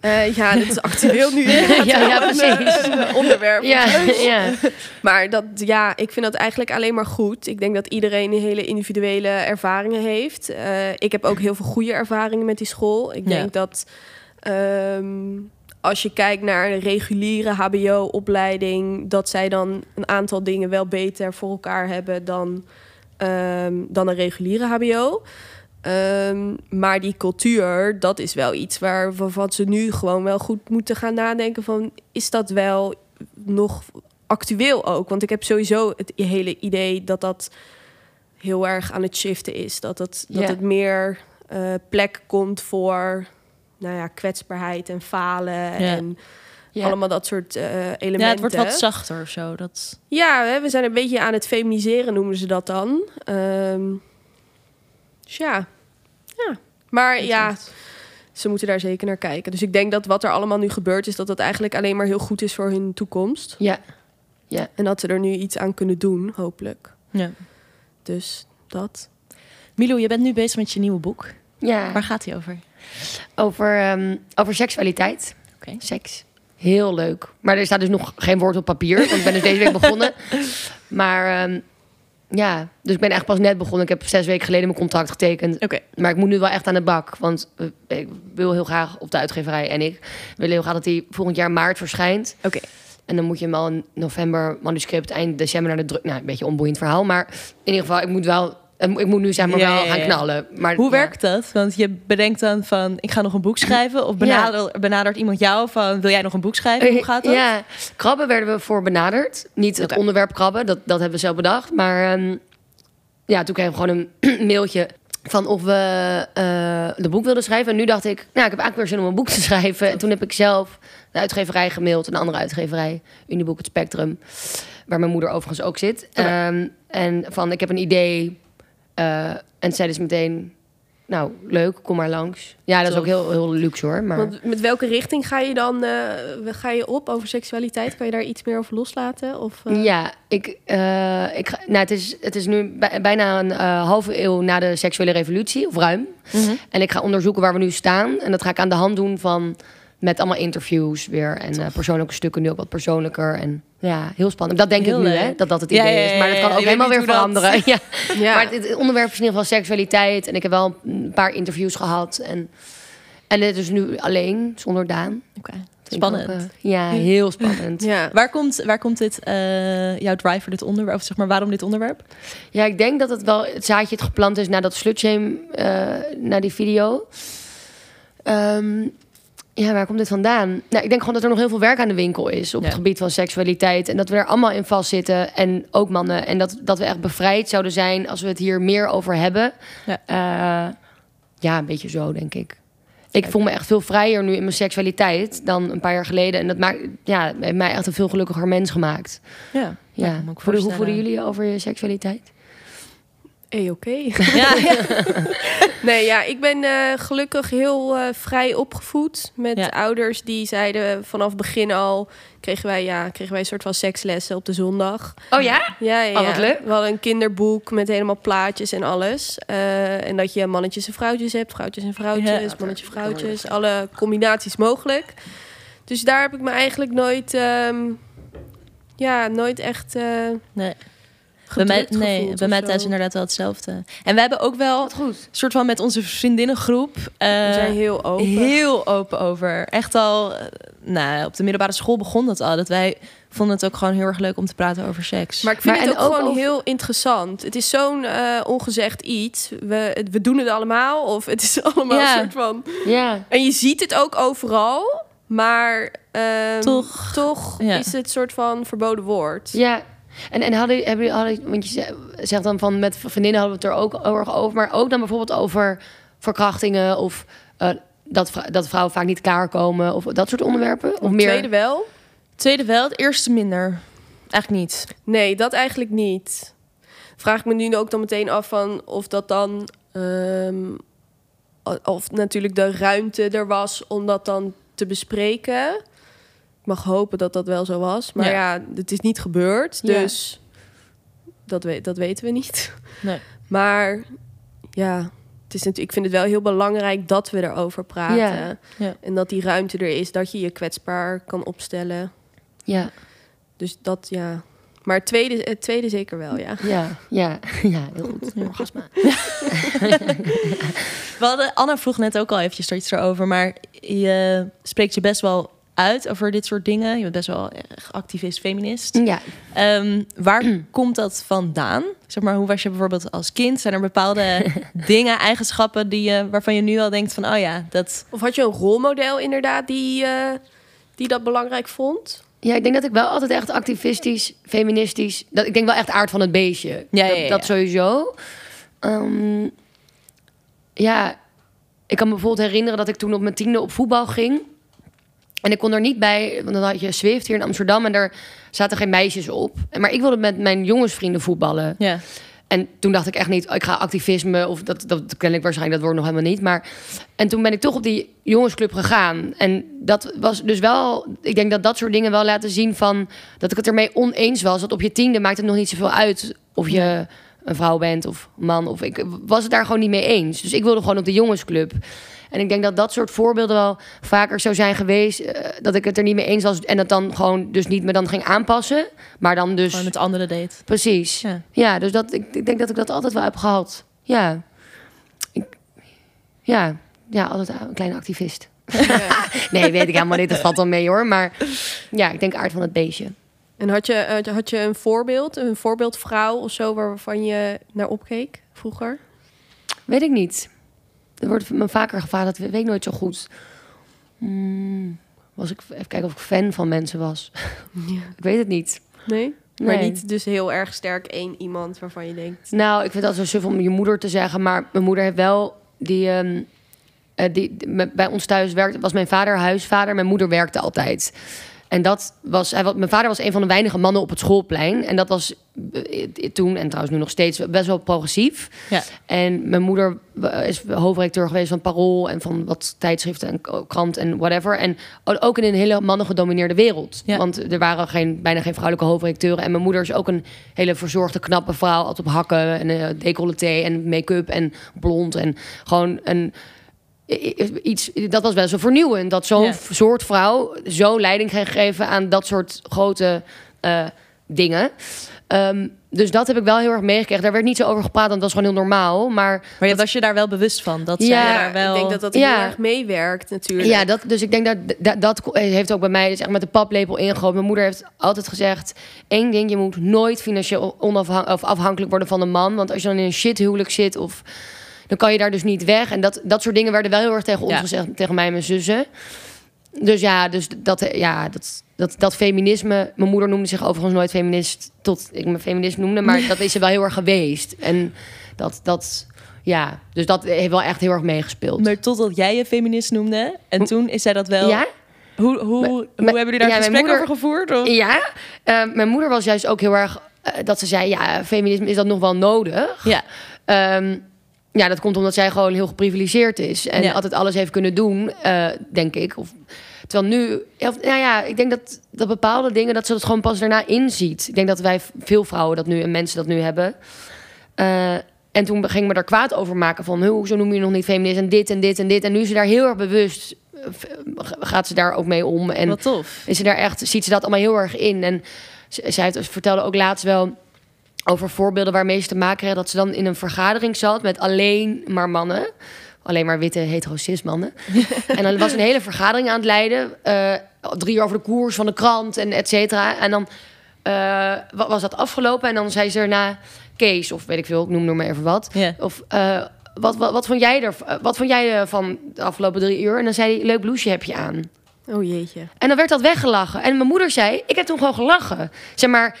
Eh, ja, dat is actueel nu *laughs* *laughs* Ja, ja, een, precies. eh, een onderwerp. Ja, ja. *laughs* Maar dat, ja, ik vind dat eigenlijk alleen maar goed. Ik denk dat iedereen hele individuele ervaringen heeft. Eh, ik heb ook heel veel goede ervaringen met die school. Ik Ja. denk dat ehm, als je kijkt naar een reguliere HBO-opleiding, dat zij dan een aantal dingen wel beter voor elkaar hebben dan, ehm, dan een reguliere HBO. Ehm, maar die cultuur, dat is wel iets waar, waarvan ze nu gewoon wel goed moeten gaan nadenken van... is dat wel nog actueel ook? Want ik heb sowieso het hele idee dat dat heel erg aan het shiften is. Dat het, dat het meer eh, plek komt voor nou ja, kwetsbaarheid en falen en Ja. allemaal dat soort eh, elementen. Ja, het wordt wat zachter of zo. Dat... Ja, hè, we zijn een beetje aan het feminiseren, noemen ze dat dan. Ehm, dus ja. ja. Maar ja, ze moeten daar zeker naar kijken. Dus ik denk dat wat er allemaal nu gebeurt... is dat dat eigenlijk alleen maar heel goed is voor hun toekomst. Ja. En dat ze er nu iets aan kunnen doen, hopelijk. Ja. Dus dat. Milo, je bent nu bezig met je nieuwe boek. ja. Waar gaat hij over? Over, ehm, over seksualiteit. Oké. Seks. Heel leuk. Maar er staat dus nog geen woord op papier. Want ik ben dus deze week begonnen. *laughs* Maar ehm, ja, dus ik ben echt pas net begonnen. Ik heb zes weken geleden mijn contract getekend. Oké. Maar ik moet nu wel echt aan de bak. Want eh, ik wil heel graag op de uitgeverij en ik willen heel graag dat hij volgend jaar maart verschijnt. Oké. En dan moet je hem al in november manuscript, eind december naar de druk. Nou, een beetje een onboeiend verhaal. Maar in ieder geval, ik moet wel. Ik moet nu zeg maar Ja, wel gaan knallen. Maar, Hoe ja. werkt dat? Want je bedenkt dan van, ik ga nog een boek schrijven. Of benader, benadert iemand jou van, wil jij nog een boek schrijven? Hoe gaat dat? Ja, krabben werden we voor benaderd. Niet het onderwerp krabben, dat, dat hebben we zelf bedacht. Maar ehm, ja, toen kreeg ik gewoon een *clears throat* mailtje van of we eh, de boek wilden schrijven. En nu dacht ik, nou, ik heb eigenlijk weer zin om een boek te *laughs* schrijven. En toen heb ik zelf de uitgeverij gemaild, een andere uitgeverij, Uniboek Het Spectrum, waar mijn moeder overigens ook zit. Ehm, en van, ik heb een idee. Eh, en zeiden ze meteen, nou, leuk, kom maar langs. Ja, dat is ook heel, heel luxe hoor. Maar... Want met welke richting ga je dan eh, ga je op over seksualiteit? Kan je daar iets meer over loslaten? Of, eh, Ja, ik, ik ga, nou, het, is, het is nu bij- bijna een halve eeuw na de seksuele revolutie, of ruim. Mhm. En ik ga onderzoeken waar we nu staan. En dat ga ik aan de hand doen van met allemaal interviews weer. En eh, persoonlijke stukken, nu ook wat persoonlijker. En ja, heel spannend. Dat denk Heel ik nu, leuk. hè, dat dat het idee ja, ja, is. Maar dat kan ja. ook helemaal weer veranderen. *laughs* Ja. Ja. Maar het, het onderwerp is in ieder geval seksualiteit. En ik heb wel een paar interviews gehad. En, en dit is nu alleen, zonder Daan. Oké, Spannend. ook, eh, ja, heel spannend. ja. *laughs* Waar komt, waar komt dit, eh, jouw drive voor dit onderwerp? Of zeg maar, waarom dit onderwerp? Ja, ik denk dat het wel het zaadje het geplant is na dat slutshame, eh na die video. Ehm, ja, waar komt dit vandaan? Nou, ik denk gewoon dat er nog heel veel werk aan de winkel is op Ja. het gebied van seksualiteit. En dat we er allemaal in vastzitten. En ook mannen. En dat, dat we echt bevrijd zouden zijn als we het hier meer over hebben. Ja. Ja, ja een beetje zo, denk ik. Ik voel me echt veel vrijer nu in mijn seksualiteit dan een paar jaar geleden. En dat maakt, ja, heeft mij echt een veel gelukkiger mens gemaakt. Ja, Ja. hoe voelen jullie over je seksualiteit? Hey, oké. Ja, ja. *laughs* Nee, ja, ik ben eh, gelukkig heel eh, vrij opgevoed. Met Ja. ouders die zeiden vanaf begin al... kregen wij, ja, kregen wij een soort van sekslessen op de zondag. Oh ja? Ja, ja, Oh, wat ja. leuk. We hadden een kinderboek met helemaal plaatjes en alles. Eh, en dat je mannetjes en vrouwtjes hebt, vrouwtjes en vrouwtjes, Ja. mannetje vrouwtjes. Alle combinaties mogelijk. Dus daar heb ik me eigenlijk nooit... ehm, ja, nooit echt... eh Nee. Bij mij, nee, bij zo. inderdaad wel hetzelfde. En we hebben ook wel een soort van met onze vriendinnengroep... eh, We zijn heel open. heel open over. Echt al, eh, nou, op de middelbare school begon dat al. Dat wij vonden het ook gewoon heel erg leuk om te praten over seks. Maar ik vind Maar het ook, ook gewoon over- heel interessant. Het is zo'n eh, ongezegd iets. We, we doen het allemaal. Of het is *laughs* allemaal Ja. een soort van... Ja. En je ziet het ook overal. Maar ehm, Toch. toch Ja. is het een soort van verboden woord. Ja. En, en hadden, hebben jullie, hadden, want je ze- zegt dan van met vriendinnen hadden we het er ook erg over. Maar ook dan bijvoorbeeld over verkrachtingen of eh, dat, vrou- dat vrouwen vaak niet klaarkomen. Of dat soort onderwerpen. Of Of meer. tweede wel? Tweede wel, het eerste minder. Eigenlijk niet. Nee, dat eigenlijk niet. Vraag ik me nu ook dan meteen af van of dat dan... ehm, of natuurlijk de ruimte er was om dat dan te bespreken. Mag hopen dat dat wel zo was. Maar Ja. ja, het is niet gebeurd. Ja. Dus dat, weet, dat weten we niet. *laughs* Nee. Maar ja, het is natuurlijk, ik vind het wel heel belangrijk dat we erover praten. Ja. En dat die ruimte er is, dat je je kwetsbaar kan opstellen. Ja, Dus dat ja. Maar het tweede, het tweede zeker wel, ja. ja, ja, *laughs* ja, heel goed. Orgasma. *laughs* We hadden, Anna vroeg net ook al eventjes iets erover, maar je spreekt je best wel uit over dit soort dingen. Je bent best wel erg activist, feminist. Ja, Ehm, waar *clears throat* komt dat vandaan? Zeg maar, hoe was je bijvoorbeeld als kind? Zijn er bepaalde *laughs* dingen, eigenschappen die je, waarvan je nu al denkt van, oh ja, dat. Of had je een rolmodel inderdaad die, eh, die dat belangrijk vond? Ja, ik denk dat ik wel altijd echt activistisch, feministisch. Dat, ik denk wel echt aard van het beestje. Ja, dat, ja, ja. dat sowieso. Ehm, ja, ik kan me bijvoorbeeld herinneren dat ik toen op mijn tiende op voetbal ging. En ik kon er niet bij, want dan had je Swift hier in Amsterdam en daar zaten geen meisjes op. Maar ik wilde met mijn jongensvrienden voetballen. Ja, En toen dacht ik echt niet, ik ga activisme, of dat, dat ken ik waarschijnlijk, dat woord nog helemaal niet. Maar, en toen ben ik toch op die jongensclub gegaan. En dat was dus wel, ik denk dat dat soort dingen wel laten zien van, dat ik het ermee oneens was. Dat op je tiende maakt het nog niet zoveel uit of je een vrouw bent of man. Of ik was het daar gewoon niet mee eens. Dus ik wilde gewoon op de jongensclub. En ik denk dat dat soort voorbeelden wel vaker zou zijn geweest. eh, dat ik het er niet mee eens was. En dat dan gewoon dus niet me dan ging aanpassen. Maar dan dus. gewoon het andere deed. Precies. Ja. Ja, dus dat, ik, ik denk dat ik dat altijd wel heb gehad. Ja. Ik, ja, ja, altijd een kleine activist. *laughs* nee, weet ik helemaal niet. Dat valt wel mee hoor. Maar ja, ik denk aard van het beestje. En had je, eh, had je een voorbeeld, een voorbeeldvrouw of zo waarvan je naar opkeek vroeger? Weet ik niet. Er wordt me vaker gevraagd, dat weet ik nooit zo goed. Hmm, was ik even kijken of ik fan van mensen was. *laughs* Ja. ik weet het niet. Nee? Maar niet dus heel erg sterk één iemand waarvan je denkt... Nou, ik vind dat zo suf om je moeder te zeggen, maar mijn moeder heeft wel die. eh, die, bij ons thuis werkte, was mijn vader huisvader, mijn moeder werkte altijd. En dat was, hij, mijn vader was een van de weinige mannen op het schoolplein. En dat was eh, toen, en trouwens nu nog steeds, best wel progressief. Ja. En mijn moeder is hoofdredacteur geweest van Parool en van wat tijdschriften en krant en whatever. En ook in een hele mannengedomineerde wereld. Ja. Want er waren geen, bijna geen vrouwelijke hoofdredacteuren. En mijn moeder is ook een hele verzorgde, knappe vrouw. Altijd op hakken en eh decolleté en make-up en blond. En gewoon een... Iets, dat was wel zo vernieuwend. Dat zo'n soort vrouw zo leiding ging geven aan dat soort grote eh, dingen. Ehm, dus dat heb ik wel heel erg meegekregen. Daar werd niet zo over gepraat, want dat was gewoon heel normaal. Maar Maar je was je daar wel bewust van? Dat Ja, zij daar wel... ik denk dat dat Ja. heel erg meewerkt natuurlijk. Ja, dat, dus ik denk dat, dat dat heeft ook bij mij dus echt met de paplepel ingegoten. Mijn moeder heeft altijd gezegd: één ding, je moet nooit financieel onafhan of afhankelijk worden van een man. Want als je dan in een shithuwelijk zit, of, dan kan je daar dus niet weg. En dat, dat soort dingen werden wel heel erg tegen ons Ja. gezegd, tegen mij en mijn zussen. Dus ja, dus dat, ja dat, dat, dat feminisme. Mijn moeder noemde zich overigens nooit feminist tot ik me feminist noemde, maar dat is ze wel heel erg geweest. En dat, dat, ja, dus dat heeft wel echt heel erg meegespeeld. Maar totdat jij je feminist noemde. En toen is zij dat wel... ja? Hoe, hoe, Maar- hoe maar- hebben jullie daar ja, een gesprek moeder- over gevoerd? Of? Ja, eh, mijn moeder was juist ook heel erg eh, dat ze zei: ja, feminisme is dat nog wel nodig. Ja. Ehm, ja, dat komt omdat zij gewoon heel geprivilegeerd is en Ja. altijd alles heeft kunnen doen, eh, denk ik. Of, terwijl nu, of, nou ja, ik denk dat, dat bepaalde dingen dat ze dat gewoon pas daarna inziet. Ik denk dat wij veel vrouwen dat nu en mensen dat nu hebben. Eh, en toen ging me daar kwaad over maken van, "Huh, hoezo noem je nog niet feminist en dit en dit en dit. En nu is ze daar heel erg bewust, eh, gaat ze daar ook mee om. En Wat tof. is ze daar echt, ziet ze dat allemaal heel erg in. En zij heeft- vertelde ook laatst wel over voorbeelden waarmee ze te maken hadden. Dat ze dan in een vergadering zat met alleen maar mannen. Alleen maar witte hetero-cis mannen. *laughs* en dan was een hele vergadering aan het leiden. eh, drie uur over de koers van de krant en et cetera. En dan eh, wa- was dat afgelopen. En dan zei ze erna... Kees, of weet ik veel, ik noem nog maar even wat. Of eh, wat, wat, wat vond jij er, wat vond jij van de afgelopen drie uur? En dan zei hij, leuk blouseje heb je aan. Oh jeetje. En dan werd dat weggelachen. En mijn moeder zei, ik heb toen gewoon gelachen. Zeg maar,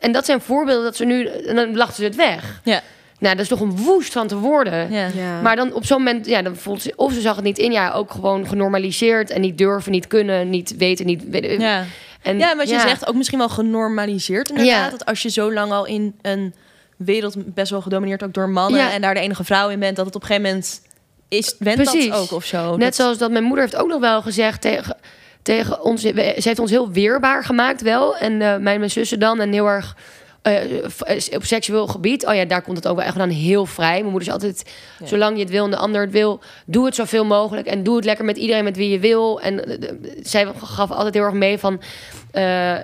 en dat zijn voorbeelden dat ze nu, en dan lachten ze het weg. Ja. Nou, dat is toch een woest van te worden. Ja. Ja. Maar dan op zo'n moment, ja, dan voelt ze, of ze zag het niet in, ja, ook gewoon genormaliseerd en niet durven, niet kunnen, niet weten, niet. weten. Ja. En, ja, maar wat je zegt ook misschien wel genormaliseerd inderdaad. Ja. Dat als je zo lang al in een wereld best wel gedomineerd ook door mannen... Ja. en daar de enige vrouw in bent... dat het op een gegeven moment is, went Precies. dat ook of zo. Net Dat- zoals dat mijn moeder heeft ook nog wel gezegd tegen, tegen ons. we- Ze heeft ons heel weerbaar gemaakt wel. En eh, mijn, mijn zussen dan. En heel erg eh, f- op seksueel gebied. Oh ja, daar komt het ook wel echt dan heel vrij. Mijn moeder is altijd, Ja. zolang je het wil en de ander het wil... doe het zoveel mogelijk. En doe het lekker met iedereen met wie je wil. En eh, zij gaf altijd heel erg mee van... eh,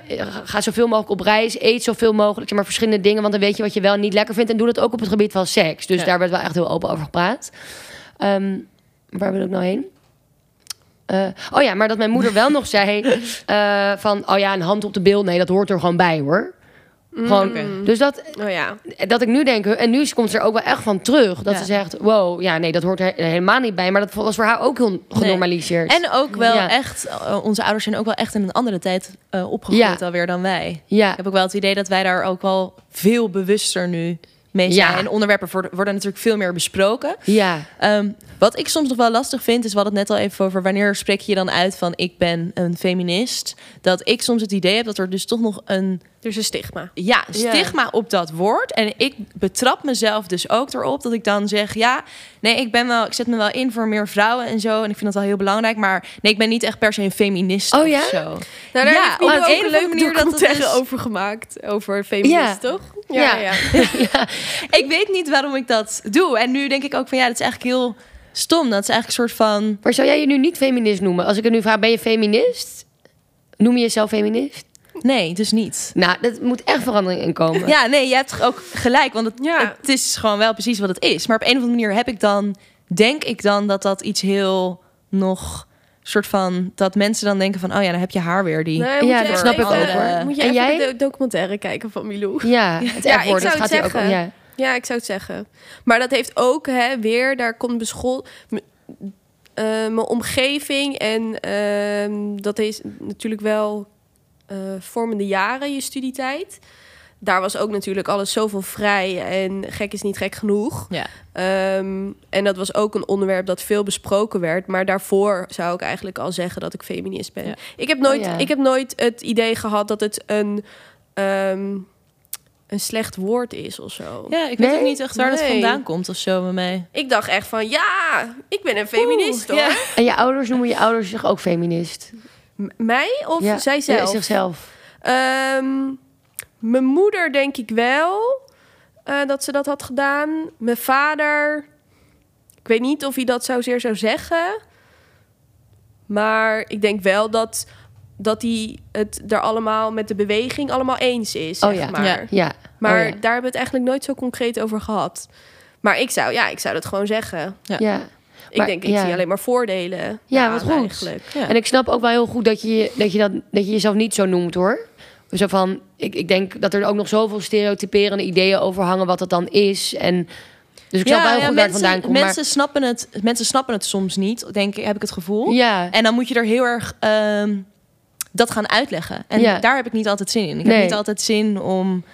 ga zoveel mogelijk op reis. Eet zoveel mogelijk. Maar verschillende dingen. Want dan weet je wat je wel niet lekker vindt. En doe dat ook op het gebied van seks. Dus Ja. daar werd wel echt heel open over gepraat. Ehm, waar wil ik nou heen? Eh, oh ja, maar dat mijn moeder wel nog zei *laughs* eh, van... oh ja, een hand op de bil. Nee, dat hoort er gewoon bij, hoor. Gewoon, Oké. Dus dat, Oh ja. dat ik nu denk... en nu komt ze er ook wel echt van terug. Dat Ja. ze zegt, wow, ja, nee, dat hoort er helemaal niet bij. Maar dat was voor haar ook heel genormaliseerd. En ook wel Ja. echt... eh, onze ouders zijn ook wel echt in een andere tijd eh, opgegroeid alweer dan wij. ja, Ik heb ook wel het idee dat wij daar ook wel veel bewuster nu mee zijn. Ja. En onderwerpen worden, worden natuurlijk veel meer besproken. ja, Ehm, wat ik soms nog wel lastig vind, is we hadden het net al even over wanneer spreek je dan uit van ik ben een feminist. Dat ik soms het idee heb dat er dus toch nog een Er is een stigma. ja, Ja. stigma op dat woord. En ik betrap mezelf dus ook erop dat ik dan zeg: ja, nee, ik ben wel, ik zet me wel in voor meer vrouwen en zo. En ik vind dat wel heel belangrijk. Maar nee, ik ben niet echt per se een feminist. Oh of ja? zo. Nou, daar Ja, Nino een of leuke manier dat het documentaire is- over gemaakt. Over feminist, Ja. toch? *laughs* Ja. Ik weet niet waarom ik dat doe. En nu denk ik ook van ja, dat is eigenlijk heel stom. Dat is eigenlijk een soort van. Maar zou jij je nu niet feminist noemen? Als ik het nu vraag, ben je feminist? Noem je jezelf feminist? Nee, dus niet. Nou, dat moet echt verandering in komen. Ja, nee, je hebt ook gelijk. Want het, Ja. het is gewoon wel precies wat het is. Maar op een of andere manier heb ik dan, denk ik dan dat dat iets heel nog soort van dat mensen dan denken van, oh ja, dan heb je haar weer die. Nee, Ja, moet je dat even- snap ik ook, hoor. Moet je En even jij? de documentaire kijken van Milou. Ja, het *laughs* Ja, ik dat zou gaat het hij ook... zeggen. Ja. Ja, ik zou het zeggen. Maar dat heeft ook hè, weer, daar komt beschool. m- eh, mijn omgeving en ehm, dat is natuurlijk wel vormende jaren, je studietijd. Daar was ook natuurlijk alles zoveel vrij en gek is niet gek genoeg. Ja. Ehm, en dat was ook een onderwerp dat veel besproken werd. Maar daarvoor zou ik eigenlijk al zeggen dat ik feminist ben. Ja. Ik, heb nooit, Oh ja. ik heb nooit het idee gehad dat het een, ehm, een slecht woord is of zo. Ja, ik weet Nee? ook niet echt waar dat Nee. vandaan komt of zo bij mij. Ik dacht echt van, ja, ik ben een feminist Oeh, hoor. ja. En je ouders noemen je ouders zich ook feminist? M- Mij of ja. zij zelf? Ja, zichzelf. Ehm, mijn moeder denk ik wel eh, dat ze dat had gedaan. Mijn vader, ik weet niet of hij dat zozeer zou zeggen. Maar ik denk wel dat, dat hij het er allemaal met de beweging allemaal eens is. Oh zeg ja. maar. Ja. Ja. Maar Oh ja. daar hebben we het eigenlijk nooit zo concreet over gehad. Maar ik zou, ja, ik zou dat gewoon zeggen. Ja. Ja. Ik denk, ik ja. zie alleen maar voordelen. Ja, wat goed. Eigenlijk. Ja. En ik snap ook wel heel goed dat je, dat je, dat, dat je jezelf niet zo noemt hoor. Zo van, ik, ik denk dat er ook nog zoveel stereotyperende ideeën over hangen wat dat dan is. En, dus ik snap wel heel goed mensen, vandaan komt. mensen, snappen het, mensen snappen het soms niet, denk ik, heb ik het gevoel. ja, En dan moet je er heel erg ehm, dat gaan uitleggen. En Ja. daar heb ik niet altijd zin in. Ik Nee. heb niet altijd zin om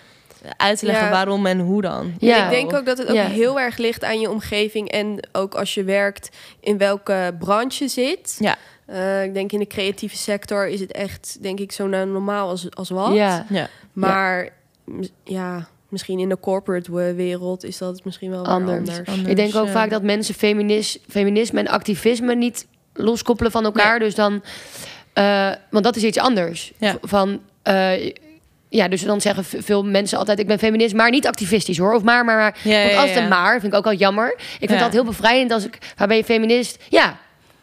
uit te leggen Ja. waarom en hoe dan. Ja. Ik denk ook dat het ook Ja. heel erg ligt aan je omgeving. En ook als je werkt in welke branche je zit. Ja. Eh, ik denk in de creatieve sector is het echt, denk ik, zo nou normaal als, als wat. ja. Ja. Maar ja, misschien in de corporate we- wereld is dat misschien wel weer Anders. anders. Ik denk ook ja. vaak dat mensen feminis, feminisme en activisme niet loskoppelen van elkaar. Dus dan, eh, want dat is iets anders. Ja. Van, eh, ja, dus dan zeggen veel mensen altijd: ik ben feminist, maar niet activistisch hoor. Of maar, maar, maar. Ja, Want een maar vind ik ook al jammer. Ik vind dat heel bevrijdend als ik, waar ben je feminist? Ja.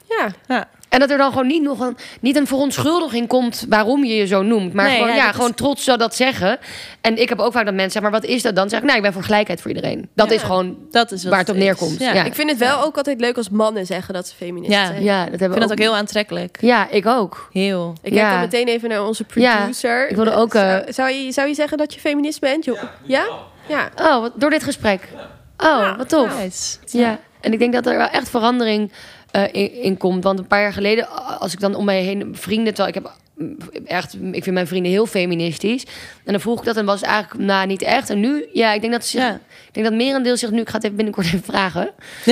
Ja, Ja. En dat er dan gewoon niet nog een, niet een verontschuldiging komt waarom je je zo noemt. Maar Nee, gewoon, ja, ja, dat is- gewoon trots zo dat zeggen. En ik heb ook vaak dat mensen zeggen, maar wat is dat dan? Zeg ik, nou, ik ben voor gelijkheid voor iedereen. Dat Ja. is gewoon Dat is wat waar het op is. neerkomt. Ja. ik vind het wel ook altijd leuk als mannen zeggen dat ze feminist Ja. zijn. Ja, dat hebben Ik vind dat ook heel aantrekkelijk. Ja, ik ook. Heel. Ik Ja. kijk dan meteen even naar onze Ja, producer. ik wilde ook, eh, Zou, zou, je, zou je zeggen dat je feminist bent? joh? Ja? Ja. Oh, wat, door dit gesprek. Oh, wat tof. Nice. Ja. En ik denk dat er wel echt verandering eh, in, in komt. Want een paar jaar geleden, als ik dan om mij heen vrienden... Terwijl ik heb mm, echt... Ik vind mijn vrienden heel feministisch. En dan vroeg ik dat en was het eigenlijk... Nou, niet echt. En nu, ja, ik denk dat ze Ja. Ik denk dat merendeel zich nu... Ik ga het even binnenkort even vragen. *laughs*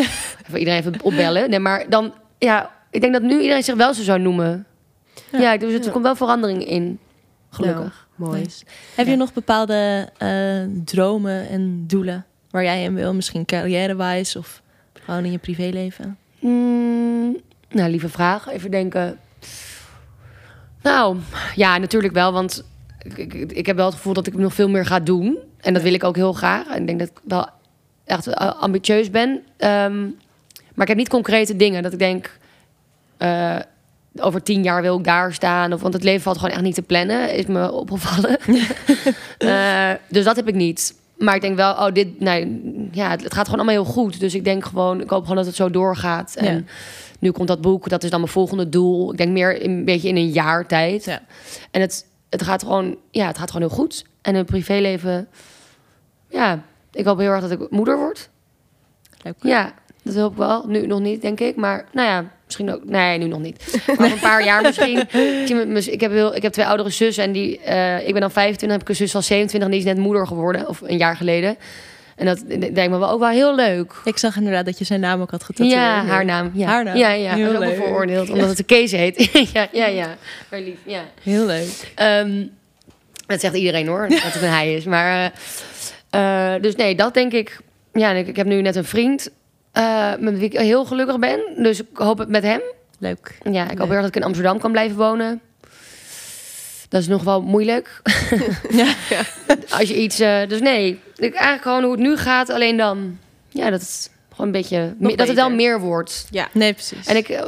Even iedereen even opbellen. Nee, maar dan... Ja, ik denk dat nu iedereen zich wel zo zou noemen. Ja, dus er Ja. komt wel verandering in. Gelukkig. Mooi. Nice. Heb je nog bepaalde eh, dromen en doelen waar jij in wil? Misschien carrière-wise of gewoon in je privéleven? Mm, nou, lieve vraag. Even denken. Nou, ja, natuurlijk wel. Want ik, ik, ik heb wel het gevoel dat ik nog veel meer ga doen. En dat wil ik ook heel graag. En ik denk dat ik wel echt ambitieus ben. Ehm, maar ik heb niet concrete dingen dat ik denk... eh, over tien jaar wil ik daar staan. Of, want het leven valt gewoon echt niet te plannen. Is me *laughs* opgevallen. *laughs* Eh, dus dat heb ik niet. Maar ik denk wel, oh, dit, nee, ja, het, het gaat gewoon allemaal heel goed. Dus ik denk gewoon, ik hoop gewoon dat het zo doorgaat. En Ja. nu komt dat boek, dat is dan mijn volgende doel. Ik denk meer een beetje in een jaar tijd. Ja. En het, het gaat gewoon, ja, het gaat gewoon heel goed. En het privéleven, ja, ik hoop heel erg dat ik moeder word. Leuk. Ja, dat hoop ik wel. Nu nog niet, denk ik. Maar nou ja, misschien ook. Nee, nu nog niet. Maar over een paar jaar misschien. *laughs* Ik Ik heb, heel, ik heb twee oudere zussen. En die, eh, ik ben dan 25, heb ik een zus van 27. En die is net moeder geworden. Of een jaar geleden. En dat lijkt me wel ook wel heel leuk. Ik zag inderdaad dat je zijn naam ook had getatoeëerd. Ja, haar naam. Ja, Haar naam. Ja, ja. Heel dat ook veroordeeld. *laughs* Omdat het een Kees heet. *laughs* ja, ja, ja. Maar lief, ja. Heel leuk. Ehm, dat zegt iedereen hoor, dat het een hij is. Maar, eh, eh, dus nee, dat denk ik. Ja, ik, ik heb nu net een vriend eh, met wie ik heel gelukkig ben. Dus ik hoop het met hem. Leuk. Ja, ik hoop heel erg dat ik in Amsterdam kan blijven wonen. Dat is nog wel moeilijk. *laughs* Ja. Als je iets... eh, dus nee, ik, eigenlijk gewoon hoe het nu gaat. Alleen dan... Ja, dat het gewoon een beetje... Dat het wel beter. meer wordt. Ja. Nee, precies. En ik, eh,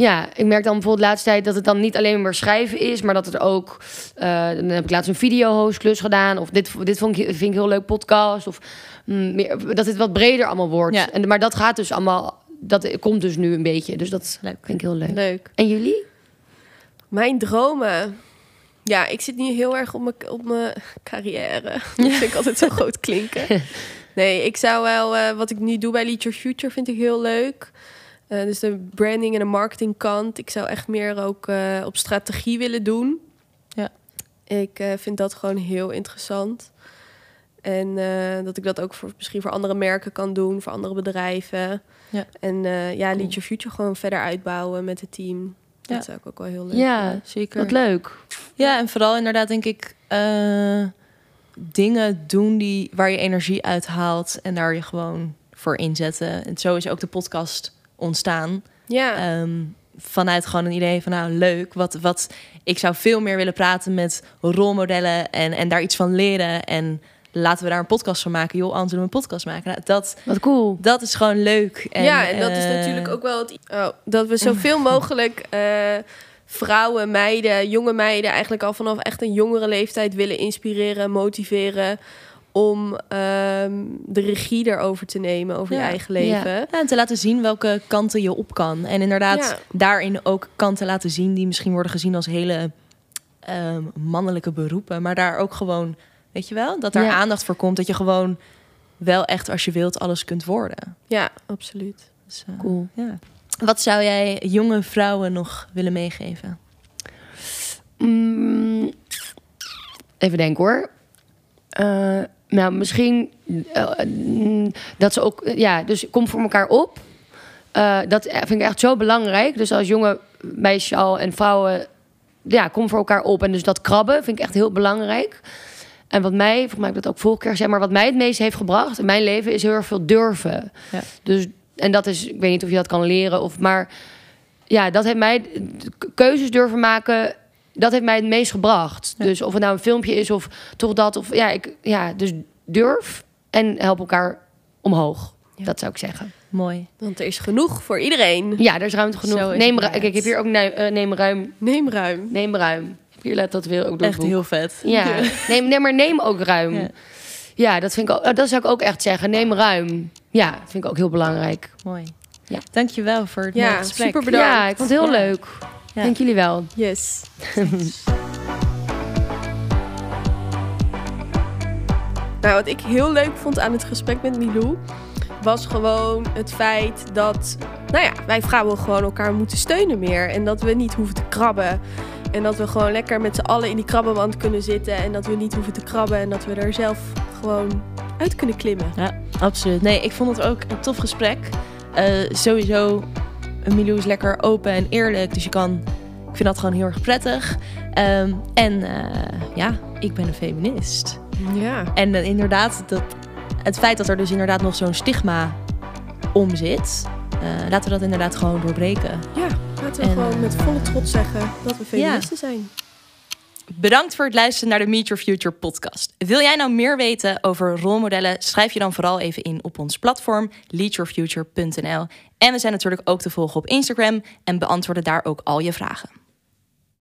ja, ik merk dan bijvoorbeeld de laatste tijd dat het dan niet alleen maar schrijven is, maar dat het ook. eh, dan heb ik laatst een video-hostklus gedaan. Of dit, dit vond ik, vind ik heel leuk podcast. Of mm, meer, dat het wat breder allemaal wordt. Ja. En, maar dat gaat dus allemaal dat komt dus nu een beetje. Dus dat Leuk. vind ik heel leuk. Leuk. En jullie? Mijn dromen. Ja, ik zit niet heel erg op mijn, op mijn carrière. *laughs* Dat vind ik altijd zo groot klinken. *laughs* Nee, ik zou wel... eh, wat ik nu doe bij Lead Your Future vind ik heel leuk. Eh, dus de branding en de marketing kant. Ik zou echt meer ook eh, op strategie willen doen. Ja. Ik eh, vind dat gewoon heel interessant. En eh, dat ik dat ook voor, misschien voor andere merken kan doen, voor andere bedrijven. Ja. En eh, ja, Cool. Lead Your Future gewoon verder uitbouwen met het team. Dat Ja. zou ik ook wel heel leuk Ja, vinden. Zeker. wat leuk. Ja, en vooral inderdaad denk ik eh, dingen doen die, waar je energie uit haalt en daar je gewoon voor inzetten. En zo is ook de podcast ontstaan. Ja, Ehm, vanuit gewoon een idee van nou leuk, wat, wat ik zou veel meer willen praten met rolmodellen en, en daar iets van leren. En laten we daar een podcast van maken. Joh, Anton, een podcast maken. Nou, dat, Wat cool. dat is gewoon leuk. En, ja, en dat is eh, natuurlijk ook wel het, oh, dat we zoveel *laughs* mogelijk eh, vrouwen, meiden, jonge meiden, eigenlijk al vanaf echt een jongere leeftijd willen inspireren, motiveren om ehm, de regie erover te nemen over je eigen leven. Ja, en te laten zien welke kanten je op kan. En inderdaad, Ja. daarin ook kanten laten zien die misschien worden gezien als hele ehm, mannelijke beroepen. Maar daar ook gewoon, weet je wel, dat daar Ja. aandacht voor komt. Dat je gewoon wel echt, als je wilt, alles kunt worden. Ja, absoluut. Dus, eh, Cool. ja. Wat zou jij jonge vrouwen nog willen meegeven? Mm, even denken hoor. Eh, nou, misschien eh, mm, dat ze ook, ja, dus kom voor elkaar op. Eh, dat vind ik echt zo belangrijk. Dus als jonge meisjes al en vrouwen, ja, kom voor elkaar op. En dus dat krabben vind ik echt heel belangrijk. En wat mij, volgens mij heb ik dat ook vorige keer gezegd, maar wat mij het meest heeft gebracht in mijn leven is heel erg veel durven. Ja. Dus, en dat is, ik weet niet of je dat kan leren, of, maar ja, dat heeft mij keuzes durven maken. Dat heeft mij het meest gebracht. Ja. Dus of het nou een filmpje is of toch dat. Of ja, ik, ja dus durf en help elkaar omhoog. Ja. Dat zou ik zeggen. Mooi. Want er is genoeg voor iedereen. Ja, er is ruimte genoeg. Is neem, kijk, ik heb hier ook nee, eh, neem ruim. Neem ruim. Neem ruim. Ik heb hier let dat weer ook door Echt boek. heel vet. *laughs* Ja, neem, nee, maar neem ook ruim. Ja. Ja, dat, vind ik ook, eh, dat zou ik ook echt zeggen. Neem ruim. Ja, dat vind ik ook heel belangrijk. Mooi. Ja. Dankjewel voor het Ja, gesprek. super bedankt. Ja, ik vond het heel Ja. leuk. Ja. Dank jullie wel. Yes. *laughs* nou, wat ik heel leuk vond aan het gesprek met Milou... was gewoon het feit dat... Nou ja, wij vrouwen gewoon elkaar moeten steunen meer. En dat we niet hoeven te krabben. En dat we gewoon lekker met z'n allen in die krabbenwand kunnen zitten. En dat we niet hoeven te krabben. En dat we er zelf gewoon uit kunnen klimmen. Ja, absoluut. Nee, ik vond het ook een tof gesprek. Eh, sowieso, Milou is lekker open en eerlijk. Dus je kan, ik vind dat gewoon heel erg prettig. Ehm, en eh, ja, ik ben een feminist. Ja. En eh, inderdaad, dat, het feit dat er dus inderdaad nog zo'n stigma om zit. eh, laten we dat inderdaad gewoon doorbreken. Ja, laten we En, gewoon met volle trots zeggen dat we feministen zijn. Bedankt voor het luisteren naar de Meet Your Future podcast. Wil jij nou meer weten over rolmodellen? Schrijf je dan vooral even in op ons platform leadyourfuture.nl. En we zijn natuurlijk ook te volgen op Instagram en beantwoorden daar ook al je vragen.